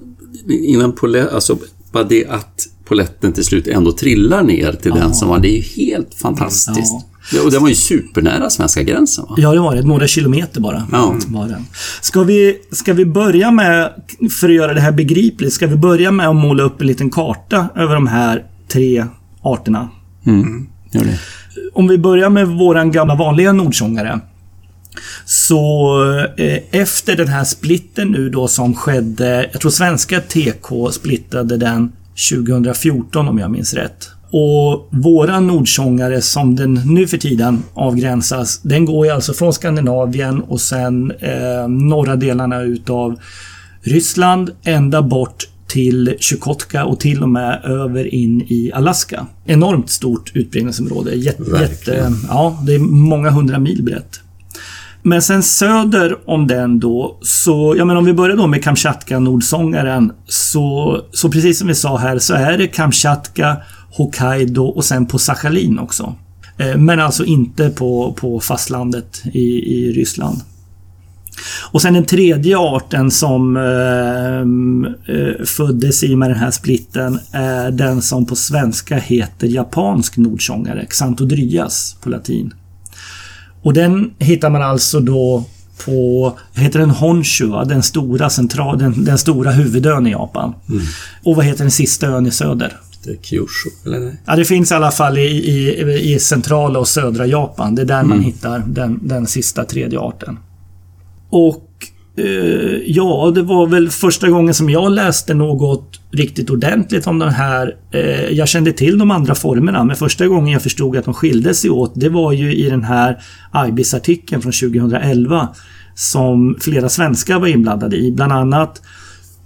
innan polett, alltså bara det att poletten till slut ändå trillar ner till den som var, det är ju helt fantastiskt. Ja. Och den var ju supernära svenska gränsen va? Ja, det var det. Några kilometer bara. Ja. Var den. Ska, vi, ska vi börja med, för att göra det här begripligt, ska vi börja med att måla upp en liten karta över de här tre arterna? Mm. Gör det. Om vi börjar med våran gamla vanliga nordsångare. Så eh, efter den här splitten nu då som skedde, jag tror svenska TK splittade den 2014 om jag minns rätt. Och våra nordsångare som den nu för tiden avgränsas, den går ju alltså från Skandinavien och sen eh, norra delarna utav Ryssland ända bort till Chukotka och till och med över in i Alaska. Enormt stort utbredningsområde. Jätte, jätte, ja, det är många hundra mil brett. Men sen söder om den då, så, ja men om vi börjar då med Kamchatka, nordsångaren, så, så precis som vi sa här så är det Kamchatka, Hokkaido och sen på Sachalin också. Eh, men alltså inte på, på fastlandet i, i Ryssland. Och sen den tredje arten som eh, eh föddes i med den här splitten är den som på svenska heter japansk nordsångare, Xantodryas på latin. Och den hittar man alltså då på, heter den Honshu, den stora central, den, den stora huvudön i Japan. Och vad heter den sista ön i söder? Det är Kyushu, eller nej? Ja, det finns i alla fall i, i, i centrala och södra Japan. Det är där man hittar den, den sista tredje arten. Och ja, det var väl första gången som jag läste något riktigt ordentligt om den här. Eh, jag kände till de andra formerna, men första gången jag förstod att de skilde sig åt, det var ju i den här IBIS-artikeln från 2011 som flera svenskar var inblandade i. Bland annat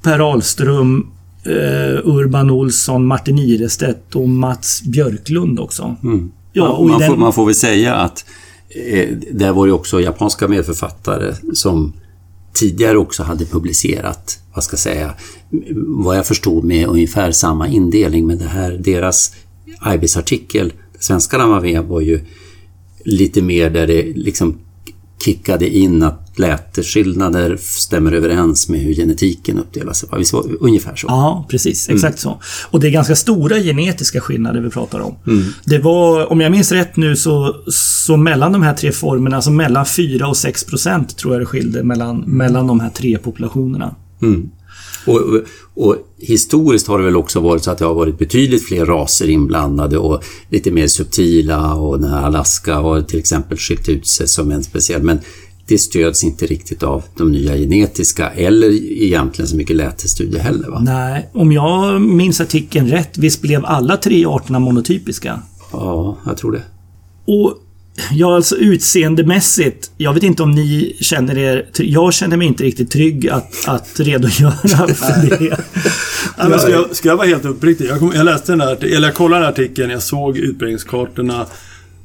Per Ahlström, eh, Urban Olsson, Martin Irestedt och Mats Björklund också. Ja, och i man, får, den, man får väl säga att eh, där var ju också japanska medförfattare som tidigare också hade publicerat, vad ska jag säga, vad jag förstod med ungefär samma indelning. Men det här, deras IBIS-artikel, svenskarna var med, var ju lite mer där det liksom kickade in att läteskillnader stämmer överens med hur genetiken. Visst var det ungefär så? Ja, precis. Mm. Exakt så. Och det är ganska stora genetiska skillnader vi pratar om. Det var, om jag minns rätt nu, så, så mellan de här tre formerna, alltså mellan 4 och 6 procent tror jag det skilde mellan, mellan de här tre populationerna. Mm. Och, och, och historiskt har det väl också varit så att det har varit betydligt fler raser inblandade och lite mer subtila och den här Alaska har till exempel skilt ut sig som en speciell. Men det stöds inte riktigt av de nya genetiska eller egentligen så mycket lätestudier heller. Va? Nej, om jag minns artikeln rätt, visst blev alla tre arterna monotypiska? Ja, jag tror det. Och Ja, alltså utseendemässigt. Jag vet inte om ni känner er... Jag känner mig inte riktigt trygg att, att redogöra <laughs> för det. Men ska, jag, ska jag vara helt uppriktig? Jag, kom, jag läste den där, eller jag kollade den artikeln, jag såg utbredningskartorna.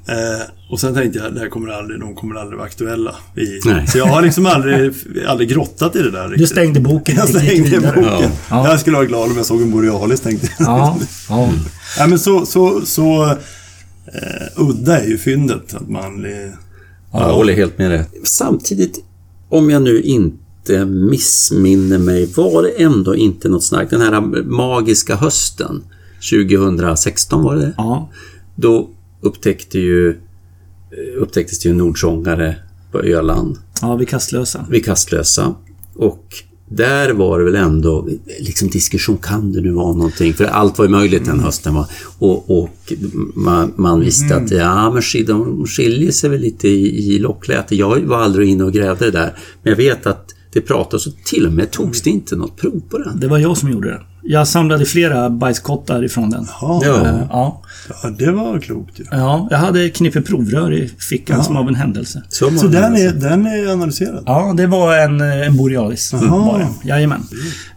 Eh, och sen tänkte jag, det här kommer aldrig, de kommer aldrig vara aktuella. I, så jag har liksom aldrig, aldrig grottat i det där riktigt. Du stängde boken Jag stängde boken. Ja. Ja. Jag skulle vara glad om jag såg en borealis, tänkte jag. Ja, ja. ja men så, så, så eh, udda är ju fyndet. Att man... Eh, Ja, jag håller helt med dig. Samtidigt, om jag nu inte missminner mig, var det ändå inte något snack den här magiska hösten 2016 var det det? ja. Då upptäckte ju, upptäcktes det ju nordsångare på Öland Ja, vi kastlösa. vid Kastlösa. Och där var det väl ändå liksom diskussion, kan det nu vara någonting? För allt var ju möjligt den hösten. Va? Och, och man, man visste att ja, men de skiljer sig väl lite i, i lockläte. Jag var aldrig inne och grävde det där. Men jag vet att det pratades och till och med togs det inte något prov på den. Det var jag som gjorde det. Jag samlade flera bajskottar ifrån den. ja, Ja. Eh, Ja. ja, det var klokt ju. ja, jag hade knippe provrör i fickan som av en händelse. Så, Så den är, den är analyserad? Ja, det var en, eh, en borealis. Jaha. Var det. Jajamän.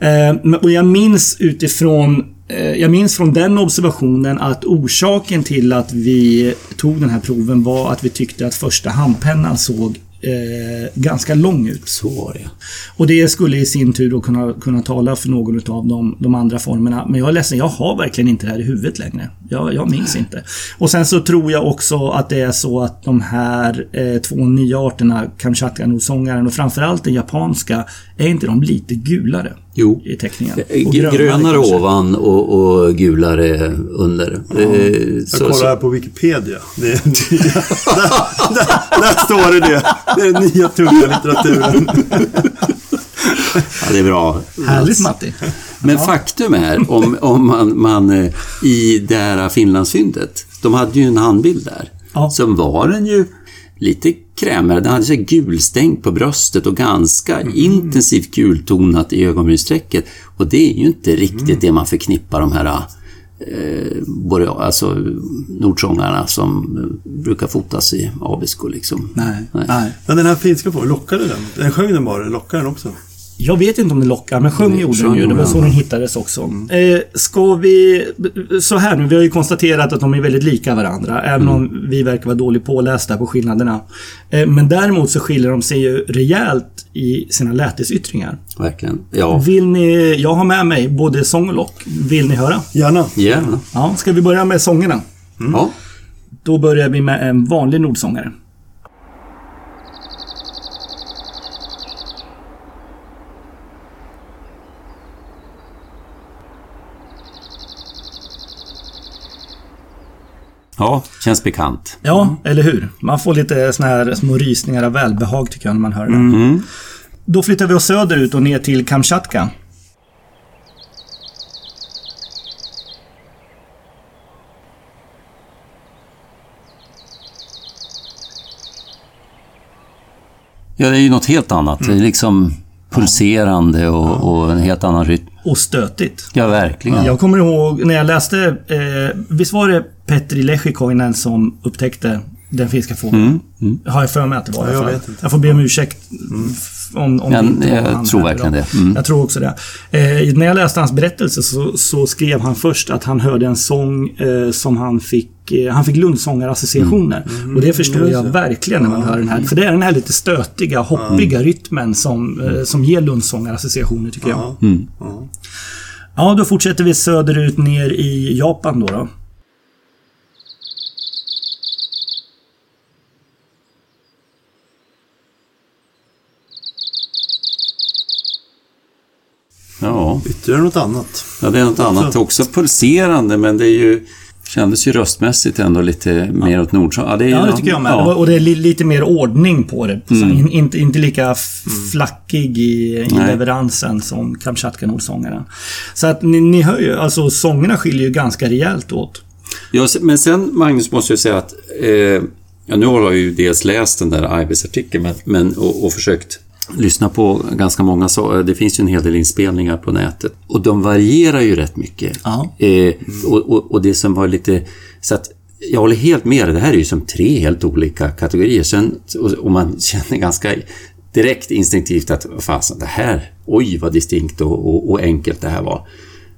Eh, men- och jag minns utifrån eh, jag minns från den observationen att orsaken till att vi tog den här proven var att vi tyckte att första handpennan såg eh, ganska lång ut. så var det. Och det skulle i sin tur då kunna, kunna tala för någon av de, de andra formerna. Men jag är ledsen, jag har verkligen inte det här i huvudet längre. Jag, jag minns inte. Och sen så tror jag också att det är så att de här eh, två nya arterna, Kamchatka-norsångaren och framförallt den japanska, är inte de lite gulare Jo. i teckningen? Eh, Och Grönare kanske. ovan och, och gulare under. Eh, Jag så- kollar så- här på Wikipedia. Det är nya, <laughs> där, där, där står det det. Det är den nya tunga litteraturen. Ja, det är bra. Härligt Matti. Men faktum är, om, om man, man eh, i det här Finlandsfyndet, de hade ju en handbild där. Ja. Som var den ju lite krämigare. Den hade så gulstänk på bröstet och ganska Mm. intensivt gultonat i ögonbrynsstrecket. Och det är ju inte riktigt Mm. det man förknippar de här eh, boreal, alltså nordsångarna som eh, brukar fotas i Abisko liksom. Nej, Nej. nej. Men den här finska fågeln, lockade den? Den sjöng den bara, lockade den också? Jag vet inte om det lockar, men sjung gjorde den ju. Det var så den. den hittades också. Eh, ska vi... Så här nu, vi har ju konstaterat att de är väldigt lika varandra. Även om vi verkar vara dåligt pålästa på skillnaderna. Eh, men däremot så skiljer de sig ju rejält i sina lätesyttringar. Verkligen. Ja, Vill ni... Jag har med mig både sång och lock. Vill ni höra? Gärna. gärna. Ja, ska vi börja med sångerna? Ja. Då börjar vi med en vanlig nordsångare. Ja, känns bekant. Ja, eller hur? Man får lite såna här små rysningar av välbehag tycker jag när man hör den. Då flyttar vi oss söderut och ner till Kamchatka. Ja, det är ju något helt annat. Det är liksom pulserande och, och en helt annan rytm. Och stötigt. Ja, verkligen. Jag kommer ihåg när jag läste, eh, visst var det Petri Lehikoinen som upptäckte den finska fågeln? Har jag för mig att det var i alla jag fall. vet inte. Jag får be om ursäkt f- om, om Ja, det jag han tror verkligen det. Mm. Jag tror också det. Eh, när jag läste hans berättelse så, så skrev han först att han hörde en sång eh, som han fick eh, han fick Lundsångarassociationer. Och det förstår jag verkligen när man hör den här. För det är den här lite stötiga, hoppiga rytmen som, eh, som ger Lundsångarassociationer tycker jag. Ja. Mm. Ja, då fortsätter vi söderut ner i Japan då. då. Ja, Ytterligare något annat. ja, det är något annat. Också pulserande, men det är ju... Kändes ju röstmässigt ändå lite mer åt nordsång. Ja, det, Ja, det tycker jag med. Ja. Och det är li lite mer ordning på det. Så in, inte, inte lika f- flackig i, i leveransen som Kamchatka Nordsångaren. Så att ni, ni hör ju, alltså sångerna skiljer ju ganska rejält åt. Ja, men sen Magnus måste jag säga att eh, Ja, nu har jag ju dels läst den där Ibis-artikeln men, men, och, och försökt lyssna på ganska många, så, det finns ju en hel del inspelningar på nätet. Och de varierar ju rätt mycket. Eh, och, och, och det som var lite... Så att jag håller helt med dig, det här är ju som tre helt olika kategorier. Sen, och, och man <laughs> känner ganska direkt instinktivt att fasen, det här, oj vad distinkt och, och, och enkelt det här var.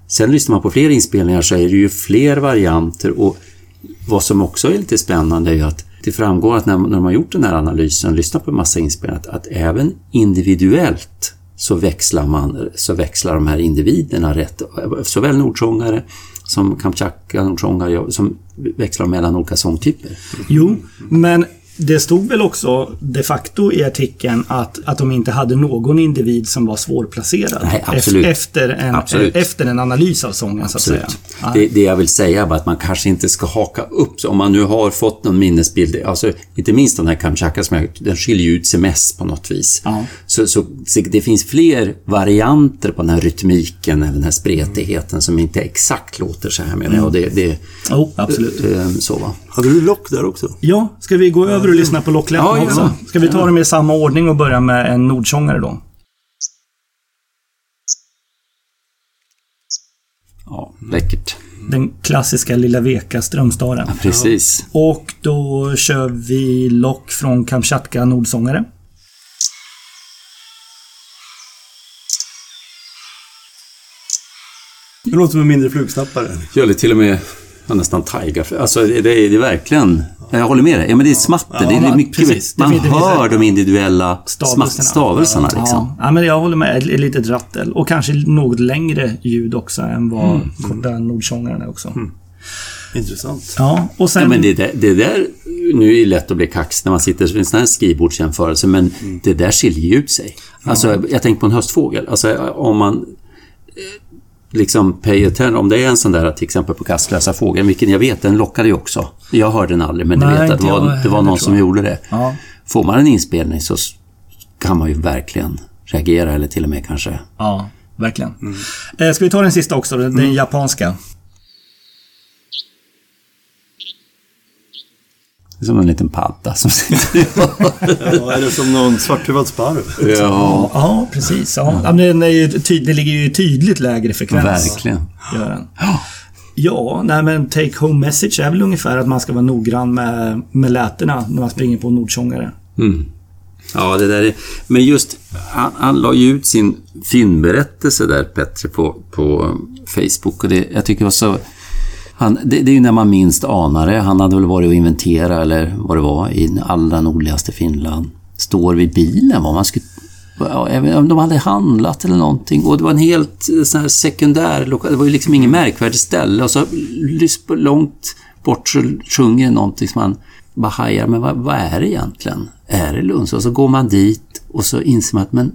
Sen lyssnar man på fler inspelningar så är det ju fler varianter och vad som också är lite spännande är ju att det framgår att när, när de har gjort den här analysen, och lyssnat på en massa inspelningar, att, att även individuellt så växlar, man, så växlar de här individerna rätt. Såväl nordsångare som Kamchatka-nordsångare som växlar mellan olika sångtyper. Jo, men det stod väl också de facto i artikeln att, att de inte hade någon individ som var svårplacerad. Nej, absolut. Efter, en, Absolut. efter en analys av sången, så att säga. Ja. Det, det jag vill säga är att man kanske inte ska haka upp sig. Om man nu har fått någon minnesbild, alltså inte minst den här Kamchatka den skiljer ut sig mest på något vis. Ja. Så, så, så det finns fler varianter på den här rytmiken eller den här spretigheten som inte exakt låter så här med det. Och det, det Jo, absolut. eh, så va. Hade du lock där också? Ja, ska vi gå över och lyssna på lockläppen Ja, också? Ska vi ta dem i samma ordning och börja med en nordsångare då? Ja, läckert. Den klassiska Lilla Veka Strömstaren. Precis. Och då kör vi lock från Kamchatka Nordsångare. Det låter som en mindre flugsnappare. Gör det till och med ja, nästan taiga. Alltså det, är, det är verkligen... Jag håller med dig. Ja, men det är smatter. det är Ja, mycket... precis. Man det finns- hör de individuella stavelserna, Stavelserna. stavelserna liksom. Ja, ja, men jag håller med. Ett litet rattel. Och kanske något längre ljud också än vad korta nordsångaren är också. Intressant. Ja, och sen... Ja, men det, där- det där, nu är det lätt att bli kaxig när man sitter i en sån här skrivbordsjämförelse, men det där skiljer ju ut sig. Alltså, jag tänker på en höstfågel. Alltså, om man liksom pay attention, om det är en sån där till exempel på kastlösa fågeln, vilken jag vet, den lockade ju också. Jag hörde den aldrig, men jag Nej, vet att det var, det var någon som gjorde det. Ja, Får man en inspelning så kan man ju verkligen reagera eller till och med kanske... ja verkligen. Eh, ska vi ta den sista också? Den, den japanska. Det är som en liten padda som sitter <laughs> Ja, är det som någon svarthuvad sparv? Ja, Ja, precis. Ja. Ja, men den är ju ty- det ligger ju tydligt lägre frekvens. verkligen. Gör den. Ja, nej men take home message är väl ungefär att man ska vara noggrann med, med lätena när man springer på nordsångare. Mm. Ja, det där är... Men just, han, han la ju ut sin filmberättelse där, Petter, på, på Facebook. Och det, jag tycker det var så... Han, det, det är ju när man minst anar det. Han hade väl varit och inventera, eller vad det var, i allra nordligaste Finland. Står vid bilen, vad man skulle... Ja, om de hade handlat eller någonting. Och det var en helt eh, sån här sekundär lokal. Det var ju liksom ingen märkvärdigt ställe. Och så långt bort så sjunger någonting som man bara hajar. Men vad, vad är det egentligen? Är det Lunds? Och så går man dit och så inser man att men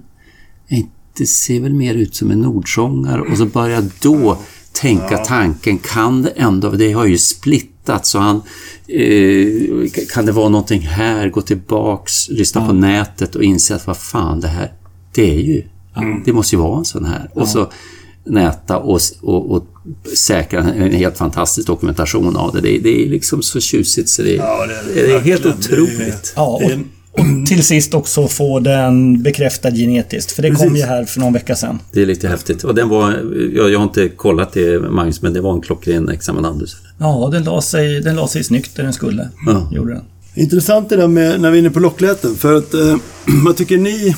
det ser väl mer ut som en nordsångare. Och så börjar då tänka tanken, kan det ändå, det har ju splittat så han, eh, kan det vara någonting här, gå tillbaks, lyssna på nätet och inse att vad fan det här, det är ju, det måste ju vara en sån här. Och så näta och, och, och säkra en helt fantastisk dokumentation av det. Det, är- det är liksom så tjusigt så det, Ja, det är det är helt otroligt. Ja, Det är- och till sist också få den bekräftad genetiskt. För det kom Precis. ju här för någon vecka sedan. Det är lite häftigt. Och den var, jag, jag har inte kollat det Magnus, men det var en klockren examinandus. Ja, den la sig, den la sig snyggt där den skulle. Ja. Gjorde den. Intressant det där med när vi är inne på lockläten. För att, eh, <clears throat> vad tycker ni?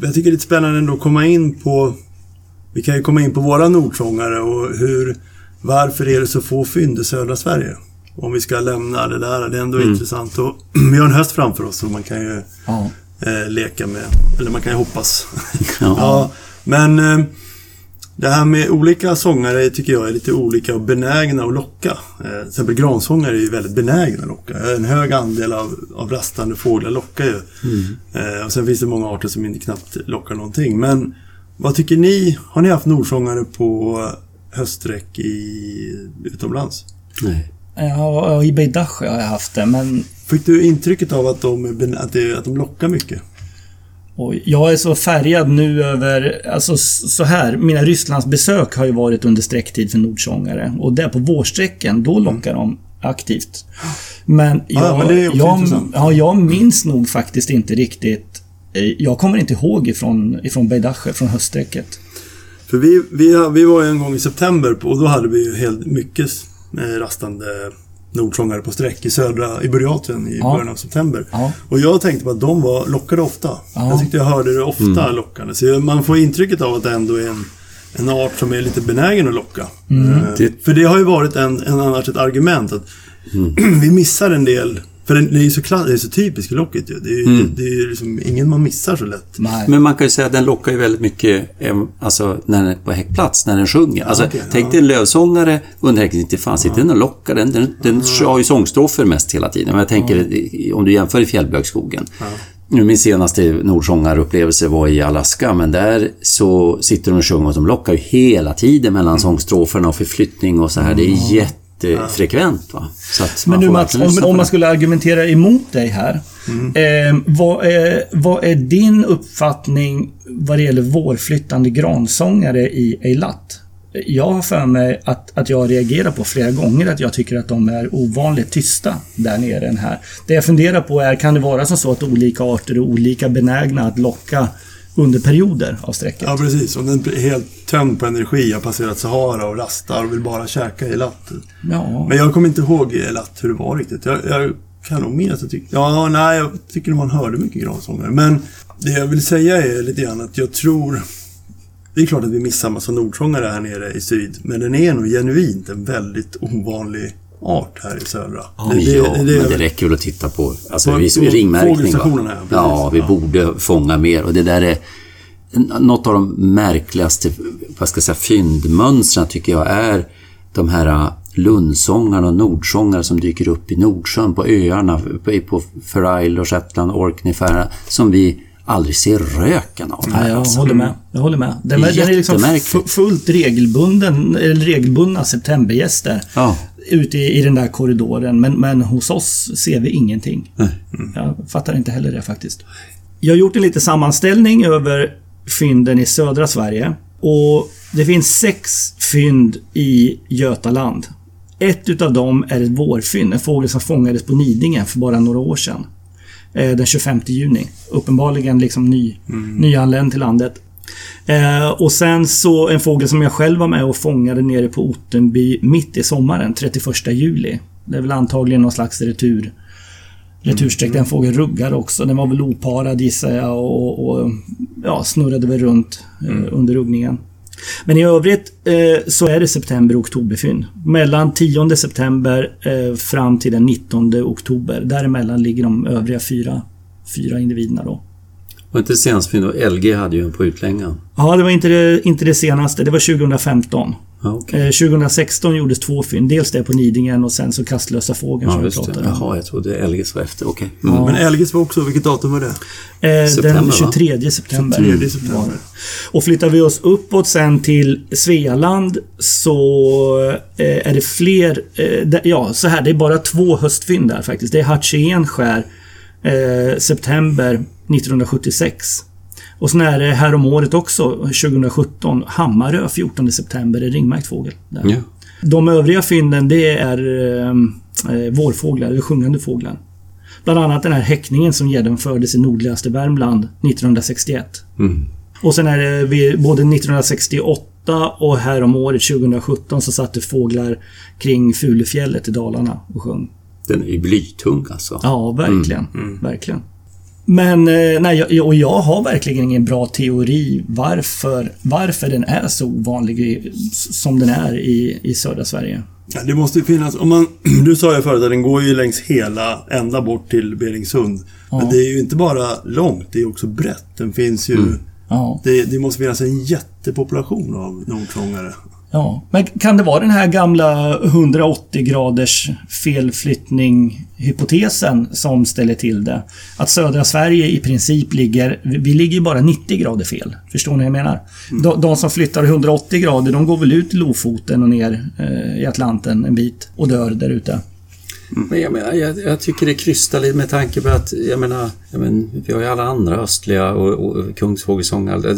Jag tycker det är lite spännande ändå att komma in på... Vi kan ju komma in på våra nordsångare och hur... Varför är det så få fynd i södra Sverige? Om vi ska lämna det där. Det är ändå intressant. Och, <clears throat> vi har en höst framför oss och man kan ju Ja. eh, leka med. Eller man kan ju hoppas. <laughs> Ja. ja, men eh, det här med olika sångare tycker jag är lite olika och benägna att locka. Eh, till exempel gransångare är ju väldigt benägna att locka. En hög andel av, av rastande fåglar lockar ju. Eh, och sen finns det många arter som inte knappt lockar någonting. Men vad tycker ni? Har ni haft nordsångare på höststräck i, utomlands? Nej. Ja, i Beidache har jag haft det, men Fick du intrycket av att de, att det, att de lockar mycket? Oj, jag är så färgad nu över, alltså så här, mina Rysslandsbesök har ju varit under sträcktid för nordsångare. Och där på vårsträcken, då lockar de aktivt. Men jag, Ja, men jag, ja, jag minns nog faktiskt inte riktigt. eh, Jag kommer inte ihåg ifrån, ifrån Beidache, från höststräcket. För vi, vi, vi var ju en gång i september och då hade vi ju helt mycket rastande nordsångare på sträck i södra, i Burjatien i Ja. början av september. Ja. Och jag tänkte på att de var lockade ofta. Ja. Jag tyckte jag hörde det ofta Mm. lockande. Så man får intrycket av att det ändå är en, en art som är lite benägen att locka. Mm. Eh, Det- För det har ju varit en, en annars ett argument att Mm. <clears throat> vi missar en del för det är ju så, kla- det är så typiskt i locket ju. Det är ju Mm. det är ju liksom ingen man missar så lätt. Nej. Men man kan ju säga att den lockar ju väldigt mycket alltså, när den är på häckplats, när den sjunger. Alltså, okej, tänk ja. dig en lövsångare under häcken, inte fan sitter den och lockar. Den, den, den har ju sångstrofer mest hela tiden. Men jag tänker, i- om du jämför i fjällbjörkskogen. Nu, min senaste nordsångarupplevelse var i Alaska, men där så sitter de och sjunger och de lockar ju hela tiden mellan Mm. sångstroferna och förflyttning och så här. Det är jättefrekvent. Va? Men nu får Mats, om, om man skulle argumentera emot dig här. Eh, vad, är, vad är din uppfattning vad det gäller vårflyttande gransångare i Eilat? Jag har för mig att, att jag reagerar på flera gånger att jag tycker att de är ovanligt tysta där nere än här. Det jag funderar på är, kan det vara som så att olika arter är olika benägna att locka under perioder av sträcket? Ja, precis. Om den är helt tömd på energi, har passerat Sahara och rastar och vill bara käka i latt. Ja. Men jag kommer inte ihåg i latt hur det var riktigt. Jag, jag kan nog minnas att tyckte... Ja, nej, jag tycker man hörde mycket gransångare. Men det jag vill säga är lite grann att jag tror... Det är klart att vi missar massa nordsångare här nere i syd, men den är nog genuint en väldigt ovanlig art här i södra. Ja, men det räcker väl att titta på alltså, vi, på ringmärkning. Va? ja. Ja, vi Ja. borde fånga mer och det där är något av de märkligaste vad ska jag säga, fyndmönstren tycker jag är de här lundsångarna och nordsångare som dyker upp i Nordsjön, på öarna, på, på och Shetland, Orkney, som vi aldrig ser röken av. Ja, jag alltså. håller med. Jag håller med. Den, Det är den är liksom fullt regelbunden, regelbundna septembergäster Ja. ute i, i den där korridoren. Men, men hos oss ser vi ingenting. Jag fattar inte heller det faktiskt. Jag har gjort en liten sammanställning över fynden i södra Sverige. Och det finns sex fynd i Götaland. Ett utav dem är ett vårfynd, en fågel som fångades på Nidingen för bara några år sedan. Eh, Den 25 juni. Uppenbarligen liksom ny, nyanländ till landet. Eh, och sen så en fågel som jag själv var med och fångade nere på Ottenby mitt i sommaren, 31 juli. Det är väl antagligen någon slags retur retursträck. Den fågeln ruggade också. Den var väl oparad gissar jag och, och ja, snurrade väl runt eh, under ruggningen. Men i övrigt eh, så är det september och oktoberfynd. Mellan 10 september eh, fram till den 19 oktober. Däremellan ligger de övriga fyra, fyra individerna då. Och inte senast fynd, LG hade ju en på utlängan. Ja, det var inte det, inte det senaste. Det var 2015. Okej. Eh, 2016 gjordes två fynd. Dels det på Nidingen och sen så kastlösa fågeln Ja, som vi pratade om. Jaha, jag trodde LGs var efter. Okej. Mm. Ja. Men Elgis var också, vilket datum var det? Eh, September, den va? 23 september. 23 september. det. Och flyttar vi oss uppåt sen till Svealand så eh, är det fler... Eh, ja, så här. Det är bara två höstfynd där faktiskt. Det är Hatchén-skär eh, september 1976. Och sen är det här om året också, 2017, Hammarö 14 september, är ringmärkt fågel. Ja. De övriga fynden det är eh, eh, vårfåglar, eller sjungande fåglar. Bland annat den här häckningen som genomfördes i nordligaste Värmland 1961. Mm. Och sen är det vid, både 1968 och här om året 2017 så satt det fåglar kring Fulufjället i Dalarna och sjöng. Den är ju blytung alltså. Ja, verkligen. Verkligen. Men eh, nej, och jag har verkligen ingen bra teori varför, varför den är så ovanlig som den är i, i södra Sverige. Ja, det måste ju finnas, om man, <clears throat> du sa ju förut att den går ju längs hela, ända bort till Beringsund. Men Ja. det är ju inte bara långt, det är också brett. Den finns ju... Ja. Det, det måste finnas en jättepopulation av nordsångare. Ja, men kan det vara den här gamla 180 graders felflyttning-hypotesen som ställer till det? Att södra Sverige i princip ligger... Vi ligger ju bara 90 grader fel. Förstår ni vad jag menar? De, de som flyttar 180 grader, de går väl ut till Lofoten och ner eh, i Atlanten en bit och dör där ute. Men jag, menar, jag, jag tycker det krystar lite med tanke på att, jag menar, jag menar vi har ju alla andra östliga och, och kungsfågelsångare.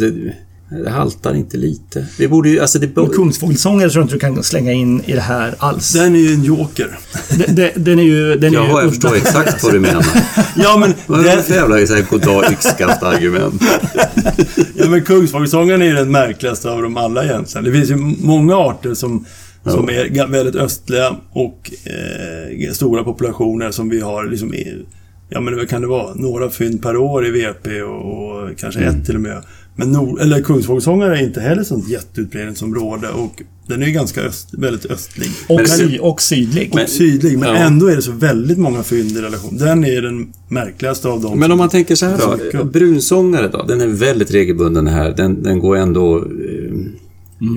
Det, Det haltar inte lite. Vi borde ju, alltså det... Kungsfågelsångare tror jag inte du kan slänga in i det här alls. Den är ju en joker. Den, den, den är ju... Den är Jaha, ju jag förstår exakt vad du menar. <laughs> Ja men, Vad är det den, för jävla goddag yxskaft argument? <laughs> ja, men Kungsfågelsångaren är ju den märkligaste av dem alla egentligen. Det finns ju många arter som, som är väldigt östliga och eh, stora populationer som vi har liksom i, Ja men vad kan det vara? Några fynd per år i VP och, och kanske ett till och med. Men nord, eller Kungsfågelsångare är inte heller sånt jätteutbredningsområde och den är ju ganska öst, väldigt östlig. och, Men- sy, och sydlig. Och sydlig, men Ja. ändå är det så väldigt många fynd i relation. Den är den märkligaste av dem. Men om man tänker så här då. Brunsångare då, den är väldigt regelbunden här. Den, den går ändå...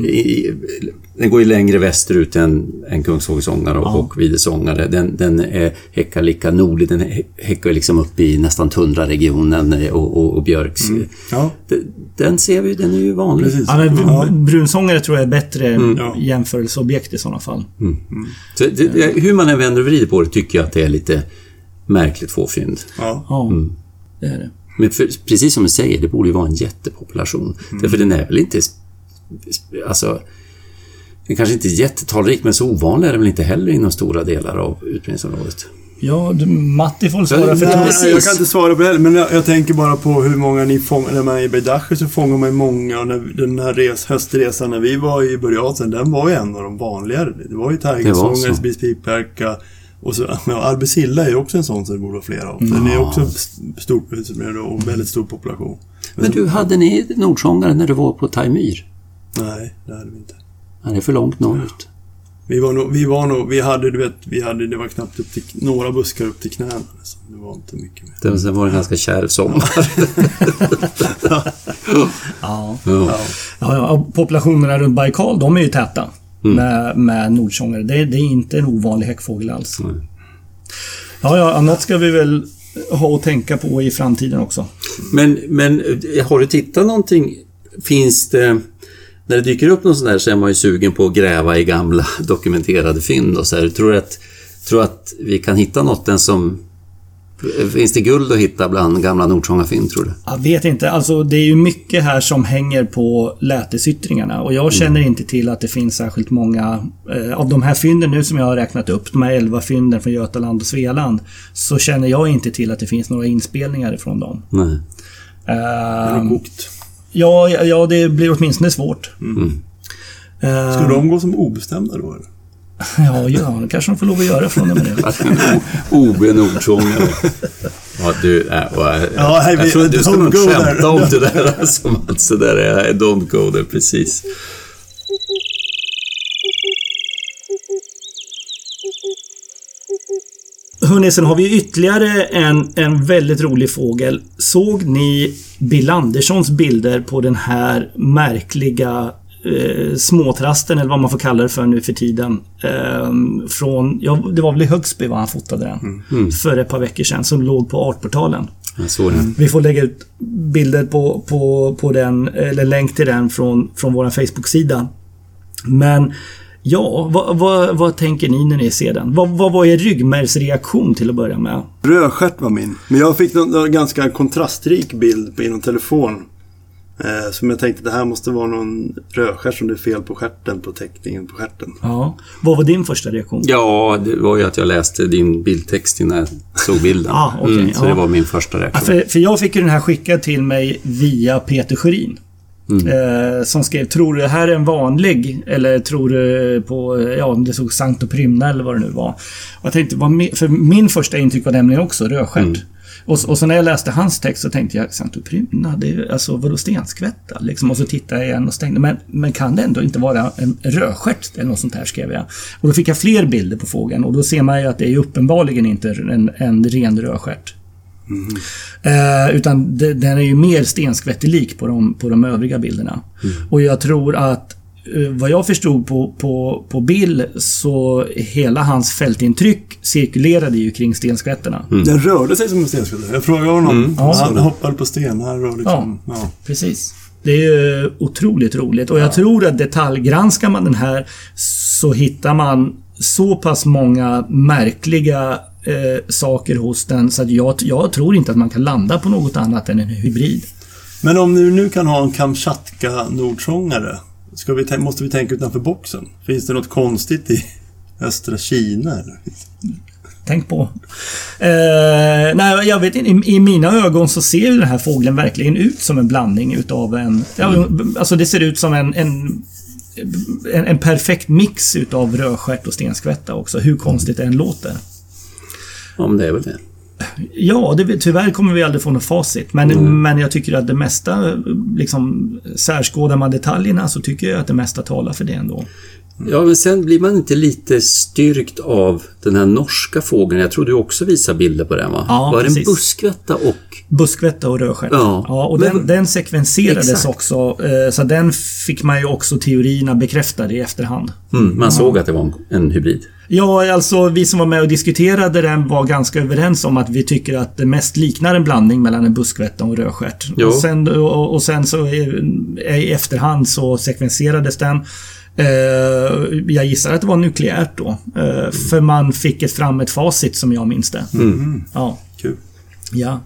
I, i- den går ju längre västerut än, än Kungsfågelsångare och, och Videsångare. Den, den är, häckar lika nordligt. Den hä- häckar liksom upp i nästan tundraregionen eh, och, och, och björks... Ja, Den, den ser vi, den är ju vanlig. precis. Ja, men Ja. brunsångare tror jag är bättre Ja. jämförelseobjekt i sådana fall. Så det, hur man än vänder och vrider på det tycker jag att det är lite märkligt få fynd. Ja. Ja, det är det. Men för, precis som du säger, det borde ju vara en jättepopulation. Därför den är väl inte... Alltså... Den kanske inte är jättetalrik, men så ovanlig är den väl inte heller inom stora delar av utbredningsområdet. Ja, du, Matti får svara för Nej, det. precis. jag kan inte svara på det heller, men jag, jag tänker bara på hur många ni fångar. När man är i Beidache så fångar man ju många och när, den här res, höstresan när vi var i Burjaten, den var ju en av de vanligare. Det var ju tigersångare, så. spispipärka och så, men Arbesilla är ju också en sån som det borde vara flera av. Den är också st- stor och väldigt stor population. Men du, hade ni nordsångare när du var på Taimyr? Nej, det hade vi inte. Ja, det är för långt norrut. Vi var nog, vi var nog, vi hade, du vet, vi hade, det var knappt upp till, några buskar upp till knäna. Liksom. Det var inte mycket mer. Det sen var det en ganska kärv sommar. Ja. <laughs> Ja. Ja, ja, populationerna runt Baikal, de är ju täta med, med nordsångare. Det, det är inte en ovanlig häckfågel alls. Nej. Ja, ja, något ska vi väl ha att tänka på i framtiden också. Men, men har du tittat någonting? Finns det... När det dyker upp någon sån där så är man ju sugen på att gräva i gamla <laughs> dokumenterade fynd och så här. Tror du att, tror att vi kan hitta något den som... Finns det guld att hitta bland gamla nordsångarfynd, tror du? Jag vet inte. Alltså, det är ju mycket här som hänger på lätesyttringarna. Och jag känner inte till att det finns särskilt många... Eh, av de här fynden nu som jag har räknat upp, de här 11 fynden från Götaland och Svealand, så känner jag inte till att det finns några inspelningar ifrån dem. Nej. Eh, är kokt. Ja, ja, ja, det blir åtminstone svårt. Eh, Skulle de gå som obestämda då? Eller? <laughs> Ja, ja, det kanske de får lov att göra från och med det. <laughs> OB nordsångare. Ja, du, äh, äh, Ja, hej, jag tror du go skämta om det där. Alltså, alltså där är don't go there, precis. Hörrni, sen har vi ytterligare en, en väldigt rolig fågel. Såg ni Bill Anderssons bilder på den här märkliga eh, småtrasten, eller vad man får kalla det för nu för tiden. Eh, från, ja, det var väl i Högsby var han fotade den. För ett par veckor sedan, som låg på Artportalen. Vi får lägga ut bilder på, på, på den, eller länk till den från, från vår Facebook-sida. Men ja, vad, vad, vad tänker ni när ni ser den? Vad, vad var er ryggmärgsreaktion till att börja med? Rödstjärt var min. Men jag fick någon ganska kontrastrik bild på, i någon telefon. Eh, som jag tänkte det här måste vara någon rödstjärt som det är fel på stjärten, på teckningen på stjärten. Ja. Vad var din första reaktion? Ja, det var ju att jag läste din bildtext innan jag såg bilden. <laughs> Ah, okej, mm, så ja. det var min första Ja, reaktion. för, för jag fick ju den här skickad till mig via Peter Sjörin. Eh, som skrev, tror du det här är en vanlig? Eller tror du på, ja om det stod Sancto Prymna eller vad det nu var. Och jag tänkte, för min första intryck var nämligen också rödstjärt. Och, och så när jag läste hans text så tänkte jag, Sancto Prymna, det är alltså vadå stenskvätta? Liksom. Och så tittade jag igen och så tänkte men, men kan det ändå inte vara en rödstjärt? Eller något sånt här skrev jag. Och då fick jag fler bilder på fågeln och då ser man ju att det är uppenbarligen inte en, en ren rödstjärt. Eh, utan det, den är ju mer stenskvättelik på de, på de övriga bilderna. Och jag tror att eh, vad jag förstod på, på, på Bill så hela hans fältintryck cirkulerade ju kring stenskvätterna. Den rörde sig som en stenskvätt. Jag frågade honom. Ja. han hoppade på stenar och liksom... Ja. Precis. Det är ju otroligt roligt och jag tror att detaljgranskar man den här så hittar man så pass många märkliga eh, saker hos den så jag, jag tror inte att man kan landa på något annat än en hybrid. Men om du nu kan ha en Kamchatka-nordsångare, vi, måste vi tänka utanför boxen? Finns det något konstigt i <laughs> östra Kina? Eller? Tänk på. Eh, nej, jag vet inte. I, I mina ögon så ser ju den här fågeln verkligen ut som en blandning utav en... Ja, alltså det ser ut som en, en, en, en perfekt mix utav rödstjärt och stenskvätta också. Hur konstigt det än låter. Ja, men det är väl det. Ja, det, tyvärr kommer vi aldrig få något facit. Men, men jag tycker att det mesta, liksom särskådar man detaljerna så tycker jag att det mesta talar för det ändå. Ja, men sen blir man inte lite styrkt av den här norska fågeln. Jag tror du också visar bilder på den va? Ja, Var det en precis. buskvätta och... Buskvätta och rödstjärt. Ja. ja och den, Men- den sekvenserades Exakt. också. eh, Så den fick man ju också teorierna bekräftade i efterhand. Mm, man såg att det var en, en hybrid. Ja, alltså vi som var med och diskuterade den var ganska överens om att vi tycker att det mest liknar en blandning mellan en buskvätta och en rödstjärt. Jo. Och sen, och, och sen så i, i efterhand så sekvenserades den. Eh, jag gissar att det var nukleärt då. Eh, för man fick ett fram ett facit som jag minns det. Ja. Kul. Ja.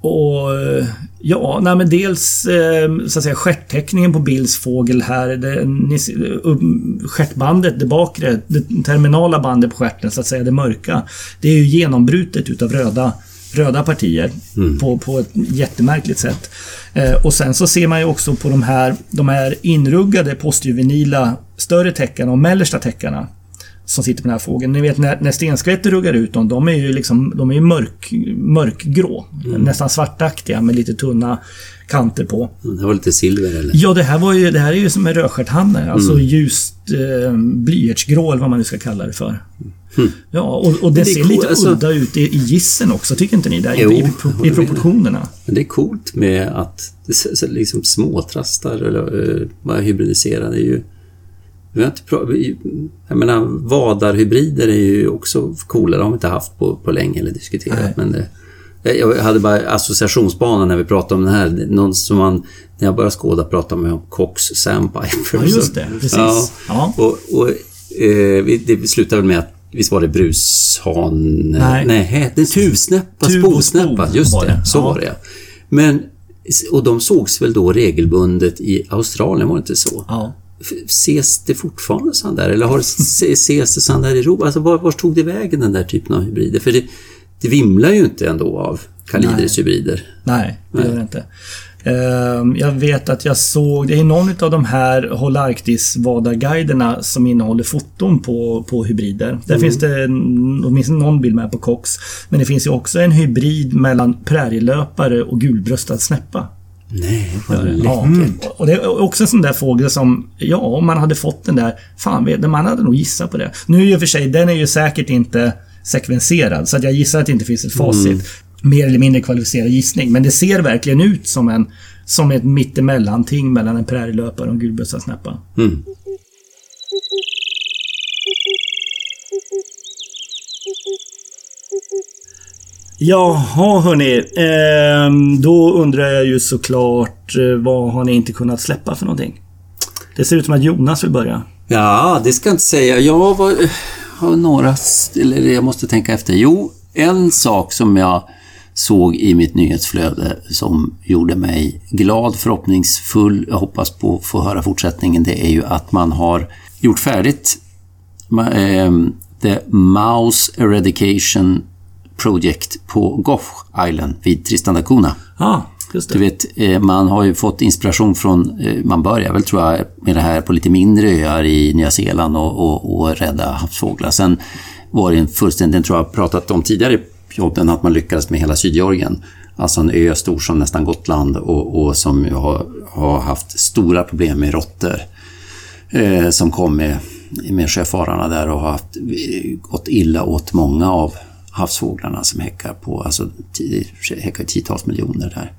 Och eh, ja, nej men dels eh, så att säga stjärtteckningen på Bills fågel här. Det, stjärtbandet, det bakre, det terminala bandet på stjärten så att säga, det mörka. Det är ju genombrutet utav röda, röda partier på, på ett jättemärkligt sätt. Eh, och sen så ser man ju också på de här, de här inruggade postjuvenila större täckarna och mellersta täckarna som sitter på den här fågeln. Ni vet när, när stenskvätter ruggar ut dem, de är ju liksom de är mörk, mörkgrå. Nästan svartaktiga med lite tunna kanter på. Mm, Det var lite silver eller? Ja, det här, var ju, det här är ju som en rödstjärthanne. Alltså ljust eh, blyertsgrå eller vad man nu ska kalla det för. Ja, och, och det, det ser cool, lite alltså- udda ut i, i gissen också, tycker inte ni? Där, Jo, i, i, I proportionerna. Men det är coolt med att det liksom småtrastar eller uh, hybridiserade är ju... Vi har inte jag menar, vadarhybrider är ju också coola. Det har vi inte haft på, på länge eller diskuterat. Nej. Men det, jag jag hade bara associationsbana när vi pratade om det här. Någon som man, när jag började skåda pratade man om Cox Sandpiper. Ja, just det. Precis. Ja. Ja. Och, och eh, det slutade väl med att Visst var det brushan? Nej. Nej, det är tuvsnäppa, spol Just det, det. så Ja. var det. Men, och de sågs väl då regelbundet i Australien, var det inte så? Ja. Ses det fortfarande sånt där? Eller har ses det sånt där i Europa? Alltså var, var tog det vägen den där typen av hybrider? För det, det vimlar ju inte ändå av Calidris hybrider. Nej, det gör det inte. Ehm, Jag vet att jag såg, det är någon av de här Håll Arktis-vadarguiderna som innehåller foton på, på hybrider. Där finns det åtminstone någon bild med på Cox. Men det finns ju också en hybrid mellan prärielöpare och gulbröstad snäppa. Nej, vad Ja, läckert. och det är också en sån där fågel som, ja, om man hade fått den där, fan vet man hade nog gissat på det. Nu i och för sig, den är ju säkert inte sekvenserad, så att jag gissar att det inte finns ett facit. Mer eller mindre kvalificerad gissning, men det ser verkligen ut som en som ett mittemellanting mellan en prärielöpare och en gulbössad snäppa. Mm. Jaha hörni, Eh, då undrar jag ju såklart eh, vad har ni inte kunnat släppa för någonting? Det ser ut som att Jonas vill börja. Ja, det ska jag inte säga. Jag var, eh, har några... Eller jag måste tänka efter. Jo, en sak som jag såg i mitt nyhetsflöde som gjorde mig glad, förhoppningsfull, jag hoppas på att få höra fortsättningen, det är ju att man har gjort färdigt ehm, The Mouse Eradication Project på Gough Island vid Tristan da Cunha. Det. Du vet, eh, man har ju fått inspiration från, eh, man börjar väl tror jag med det här på lite mindre öar i Nya Zeeland och, och, och rädda havsfåglar. Sen var det en fullständigt, den tror jag pratat om tidigare podden, att man lyckades med hela Sydgeorgien. Alltså en ö stor som nästan Gotland och, och som har, har haft stora problem med råttor. Eh, som kom med, med sjöfararna där och har haft, eh, gått illa åt många av havsfåglarna som häckar på, alltså häckar tiotals miljoner där.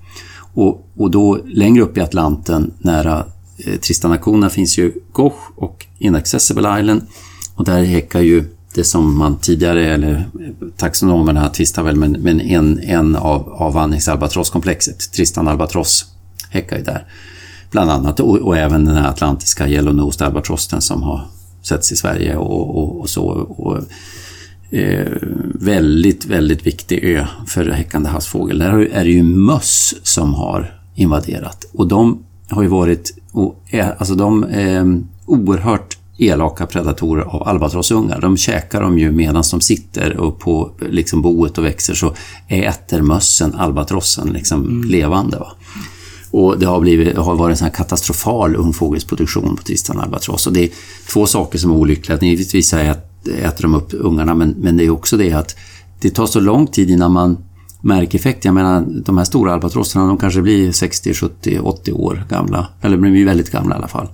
Och, och då längre upp i Atlanten nära eh, Tristan finns ju Gough och Inaccessible Island och där häckar ju det som man tidigare, eller eh, taxonomerna tvistar väl, men, men en, en av avvandringsalbatrosskomplexet, Tristan albatross, häckar ju där. Bland annat, och, och även den här atlantiska yellow-nosed albatrossen som har setts i Sverige och, och, och så. Och, eh, väldigt, väldigt viktig ö för häckande havsfågel. Där är det ju möss som har invaderat. Och de har ju varit och är, alltså de är oerhört elaka predatorer av albatrossungar. De käkar dem ju medan de sitter och på liksom boet och växer så äter mössen albatrossen liksom mm. levande. Va? Och det har, blivit, har varit en katastrofal ungfågelsproduktion på Tristan albatross. Och det är två saker som är olyckliga. Givetvis äter de upp ungarna men, men det är också det att det tar så lång tid innan man märker effekt. Jag menar, de här stora albatrosserna de kanske blir 60, 70, 80 år gamla. Eller blir väldigt gamla i alla fall.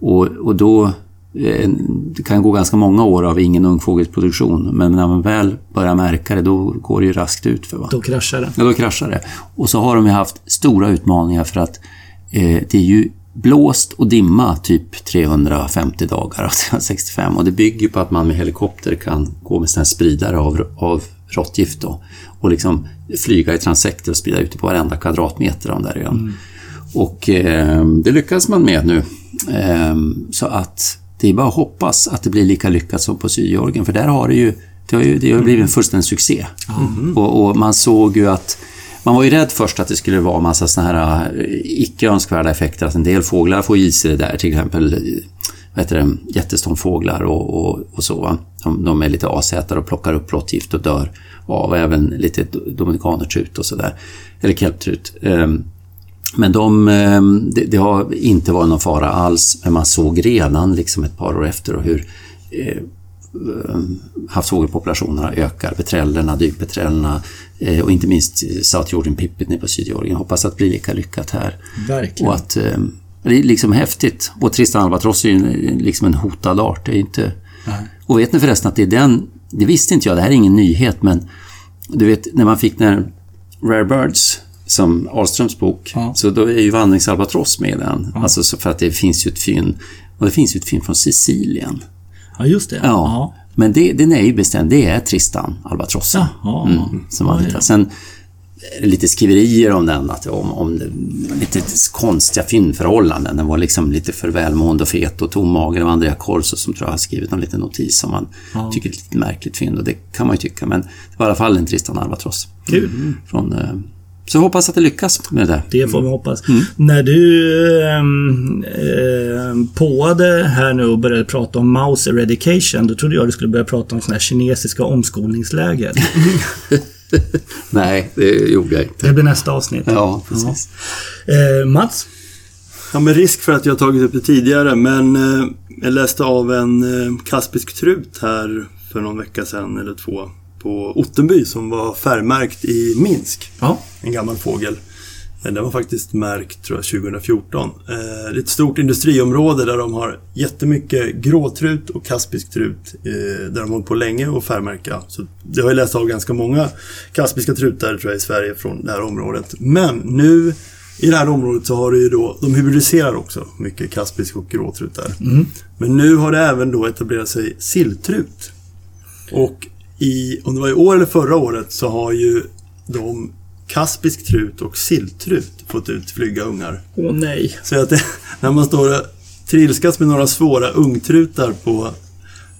Och, och då Eh, det kan gå ganska många år av ingen ungfågelsproduktion men när man väl börjar märka det då går det ju raskt ut för. Va? Då kraschar det. Ja, då kraschar det. Och så har de ju haft stora utmaningar för att eh, det är ju blåst och dimma typ 350 dagar av <laughs> 365 och det bygger på att man med helikopter kan gå med sådana spridare av, av råttgift då, och liksom flyga i transekter och sprida ut det på varenda kvadratmeter av den där ön. Mm. Och eh, det lyckas man med nu. Eh, så att det är bara att hoppas att det blir lika lyckat som på Sydgeorgien, för där har det ju, det har ju, det har blivit en fullständig succé. Mm. Och, och, man såg ju att man var ju rädd först att det skulle vara massa såna här eh, icke önskvärda effekter, att en del fåglar får i sig det där, till exempel vad heter det, jätteståndfåglar och, och, och så. De, de, är lite asätare och plockar upp råttgift och dör av, även lite dominikanertrut och sådär, eller kelptrut. Um, ehm, men de, ehm, det, det, har inte varit någon fara alls, men man såg redan liksom ett par år efter hur eh, havsfågelpopulationerna ökar, petrellerna, dykpetrellerna eh, och inte minst South Jordan Pipit nere på Sydgeorgien. Hoppas att det blir lika lyckat här. Verkligen. Och att, eh, det är liksom häftigt. Och Tristan albatross är ju liksom en hotad art. Det är inte... Nej. Och vet ni förresten att det är den... Det visste inte jag, det här är ingen nyhet, men du vet när man fick när Rare Birds som Ahlströms bok. Ja. Så då är ju vandringsalbatross med den. Ja. Alltså för att det finns ju ett fynd. Och det finns ju ett fynd från Sicilien. Ja, just det. Ja. Men det, den är ju bestämd. Det är Tristan albatrossen. Ja. Mm, som man ja, Sen lite skriverier om den, att, om, om lite konstiga fyndförhållanden. Den var liksom lite för välmående och fet och tommager. Det var Andrea Corso som tror jag har skrivit en liten notis som man ja. tycker är ett lite märkligt fynd och det kan man ju tycka. Men det var i alla fall en Tristan albatross. Kul. Mm. Från eh, så jag hoppas att det lyckas med det. Det får vi hoppas. Mm. När du äh, påade här nu och började prata om mouse eradication, då trodde jag du skulle börja prata om sådana här kinesiska omskolningsläger. <laughs> Nej, det gjorde jag inte. Det blir nästa avsnitt. Ja, precis. Ja. Eh, Mats? Ja, med risk för att jag tagit upp det tidigare, men eh, jag läste av en eh, kaspisk trut här för någon vecka sedan eller två på Ottenby som var färgmärkt i Minsk. Ja. En gammal fågel. Eh, den var faktiskt märkt tror jag 2014. Eh, det är ett stort industriområde där de har jättemycket gråtrut och kaspisk trut. Eh, där de har hållit på länge och färgmärka. Så det har jag läst av ganska många kaspiska trutar tror jag i Sverige från det här området. Men nu i det här området så har det ju då, de hybridiserar också mycket kaspisk och gråtrut där. Mm. Men nu har det även då etablerat sig silltrut. Och i, om det var i år eller förra året, så har ju de kaspisk trut och silltrut fått ut flyga ungar. Åh nej. Så att det, <laughs> när man står och trilskas med några svåra ungtrutar på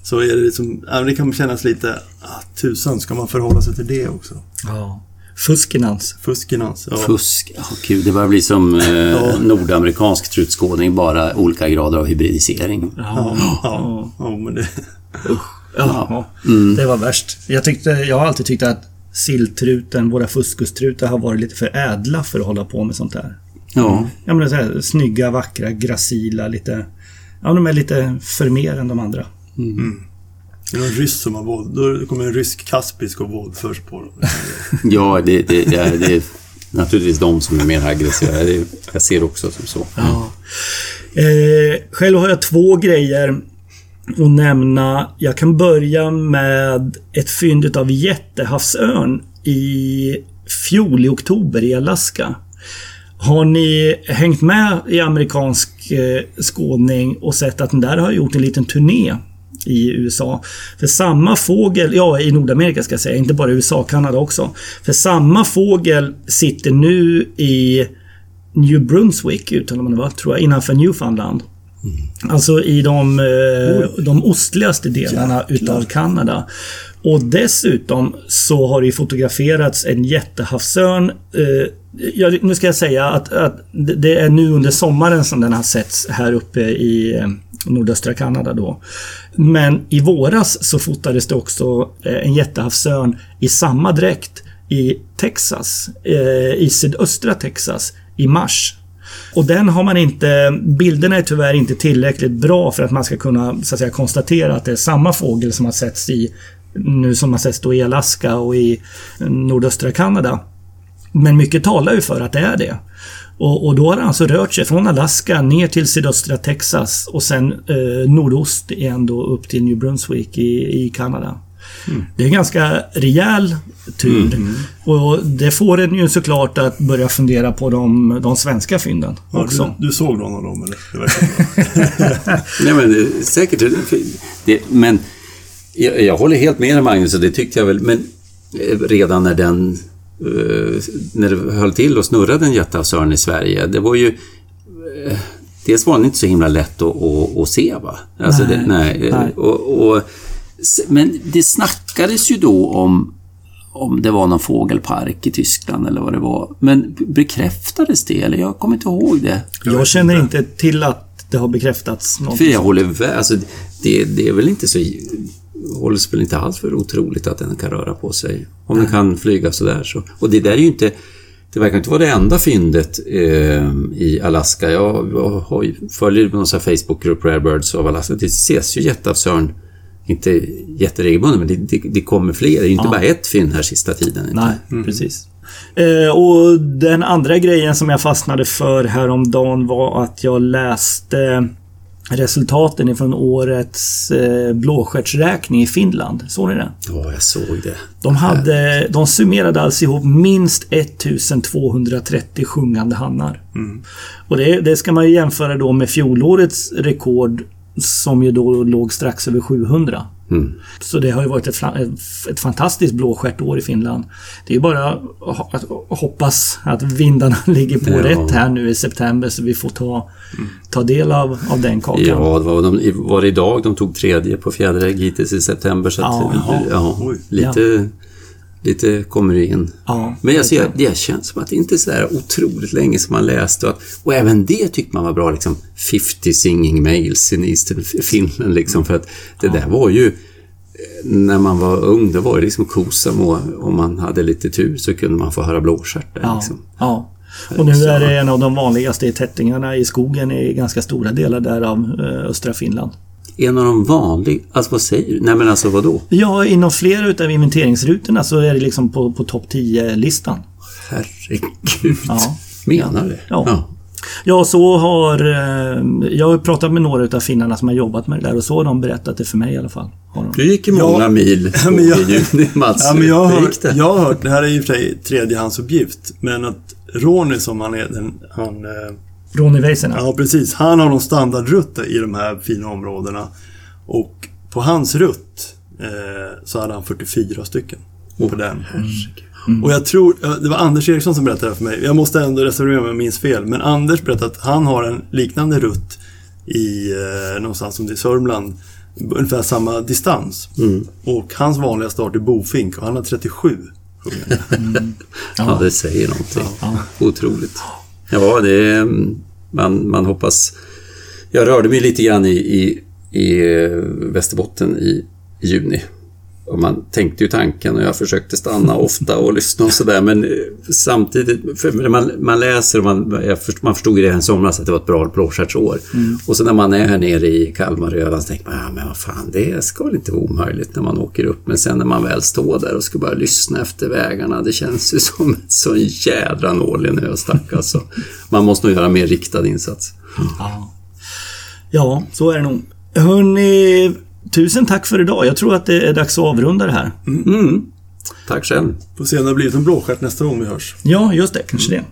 så är det liksom, det kan kännas lite, ah, tusan, ska man förhålla sig till det också? Ja. Fuskinans. Fuskinans, ja. Fusk, ja, kul. Det börjar bli som eh, ja. nordamerikansk trutskådning, bara olika grader av hybridisering. Ja, ja, ja. ja men det... Usch. Ja, mm. det var värst. Jag, tyckte, jag har alltid tyckt att silltruten, våra fuskustrutar har varit lite för ädla för att hålla på med sånt här. Ja. Ja men så här, snygga, vackra, gracila, lite... Ja, de är lite för mer än de andra. Mm. Mm. Det är någon ryss som har våld. Då kommer en rysk kaspisk och våldförs på dem. <laughs> ja, det, det, det, är, det är naturligtvis de som är mer aggressiva. Jag ser också som så. Ja. Eh, själv har jag två grejer och nämna. Jag kan börja med ett fynd av jättehavsörn i fjol i oktober i Alaska. Har ni hängt med i amerikansk eh, skådning och sett att den där har gjort en liten turné i USA. För samma fågel, ja i Nordamerika ska jag säga, inte bara USA, Kanada också. För samma fågel sitter nu i New Brunswick, uttalar man det va? Tror jag, innanför Newfoundland. Alltså i de, eh, de ostligaste delarna utav Kanada. Och dessutom så har det fotograferats en jättehavsörn. Eh, nu ska jag säga att, att det är nu under sommaren som den har setts här uppe i eh, nordöstra Kanada då. Men i våras så fotades det också eh, en jättehavsörn i samma dräkt i Texas, eh, i sydöstra Texas, i mars. Och den har man inte, bilderna är tyvärr inte tillräckligt bra för att man ska kunna så att säga, konstatera att det är samma fågel som har setts i, nu som har setts då i Alaska och i nordöstra Kanada. Men mycket talar ju för att det är det. Och, och, då har det alltså rört sig från Alaska ner till sydöstra Texas och sen eh, nordost igen då upp till New Brunswick i, i Kanada. Mm. Det är en ganska rejäl tur. Mm. Och det får en ju såklart att börja fundera på de, de svenska fynden ja, också. Du, du, såg någon av dem eller? <laughs> Nej men det, säkert. Det, men jag, jag, håller helt med Magnus och det tyckte jag väl. Men eh, redan när den uh, när det höll till och snurrade en jättehavsörn i Sverige. Det var ju uh, Dels var den inte så himla lätt att, att, att se va? Alltså nej, det, nej. nej. Och, och men det snackades ju då om om det var någon fågelpark i Tyskland eller vad det var. Men bekräftades det? Eller jag kommer inte ihåg det. Jag känner inte till att det har bekräftats. Något för jag håller med. Alltså, det, det är väl inte så... hålls väl inte alls för otroligt att den kan röra på sig. Om den kan flyga sådär så. Och det där är ju inte... Det verkar inte vara det enda fyndet eh, i Alaska. Jag, jag följer någon Facebookgrupp Rare Birds av Alaska. Det ses ju jätteavsörn inte jätteregelbundet, men det, det, det, kommer fler. Det är inte ja. bara ett fynd här sista tiden. Nej, mm. precis. Eh, och den andra grejen som jag fastnade för häromdagen var att jag läste resultaten ifrån årets eh, blåstjärtsräkning i Finland. Såg ni det? Ja, jag såg det. De, hade, de summerade alltså ihop minst 1230 sjungande hannar. Mm. Och det, det, ska man ju jämföra då med fjolårets rekord som ju då låg strax över 700. Mm. Så det har ju varit ett, ett fantastiskt blåstjärtår i Finland. Det är ju bara att hoppas att vindarna <laughs> ligger på ja. rätt här nu i september så vi får ta, ta del av, av den kakan. Ja, det var, de, var det idag de tog tredje på fjäderägg hittills i september. Så att, ja, ja, lite... Lite kommer in. Ja, Men jag ser, det känns som att det inte är så där otroligt länge som man läste. Och, och även det tyckte man var bra, liksom 50 singing males in Eastern Finland. Liksom, för att det ja. där var ju, när man var ung, det var det liksom Kosamo. Om man hade lite tur så kunde man få höra blåstjärt ja. liksom. ja. Och nu är det en av de vanligaste tättingarna i skogen i ganska stora delar där av eh, östra Finland en av de vanliga, alltså vad säger du? Nej men alltså vadå? Ja, inom flera utav inventeringsrutorna så är det liksom på, på topp 10-listan. Herregud. Ja. Menar du? Ja. ja. Ja, så har... Eh, jag har pratat med några utav finnarna som har jobbat med det där och så har de berättat det för mig i alla fall. Du gick ju många ja, mil <laughs> men jag, juni, <laughs> Mats. Ja, men jag, har, det? jag har hört, det här är i och för sig tredjehandsuppgift, men att Ronny som han är, den, han eh, Ronny Väisänen? Ja, precis. Han har någon standardrutt i de här fina områdena. Och på hans rutt eh, så hade han 44 stycken. Oh, på den. Mm. Och jag tror, det var Anders Eriksson som berättade det för mig. Jag måste ändå reservera mig om jag minns fel. Men Anders berättade att han har en liknande rutt i eh, någonstans som det är Sörmland. Ungefär samma distans. Mm. Och hans vanliga start är Bofink och han har 37 mm. ja. det säger någonting. Ja. Otroligt. Ja, det är, man, man hoppas... Jag rörde mig lite grann i, i, i eh, Västerbotten i juni. Och man tänkte ju tanken och jag försökte stanna ofta och lyssna och sådär men eh, samtidigt, för man, man läser och man, förstod, man förstod ju redan i somras att det var ett bra blåstjärtsår. Mm. Och så när man är här nere i Kalmar och Öland så tänker man, ja men vad fan det ska väl inte vara omöjligt när man åker upp. Men sen när man väl står där och ska bara lyssna efter vägarna, det känns ju <laughs> som en sån jädra nål i en östack alltså. Man måste nog göra mer riktad insats. Ja. ja, så är det nog. Hörni, Tusen tack för idag. Jag tror att det är dags att avrunda det här. Mm. Mm. Tack själv. Får se om det har blivit en blåstjärt nästa gång vi hörs. Ja, just det. Kanske det.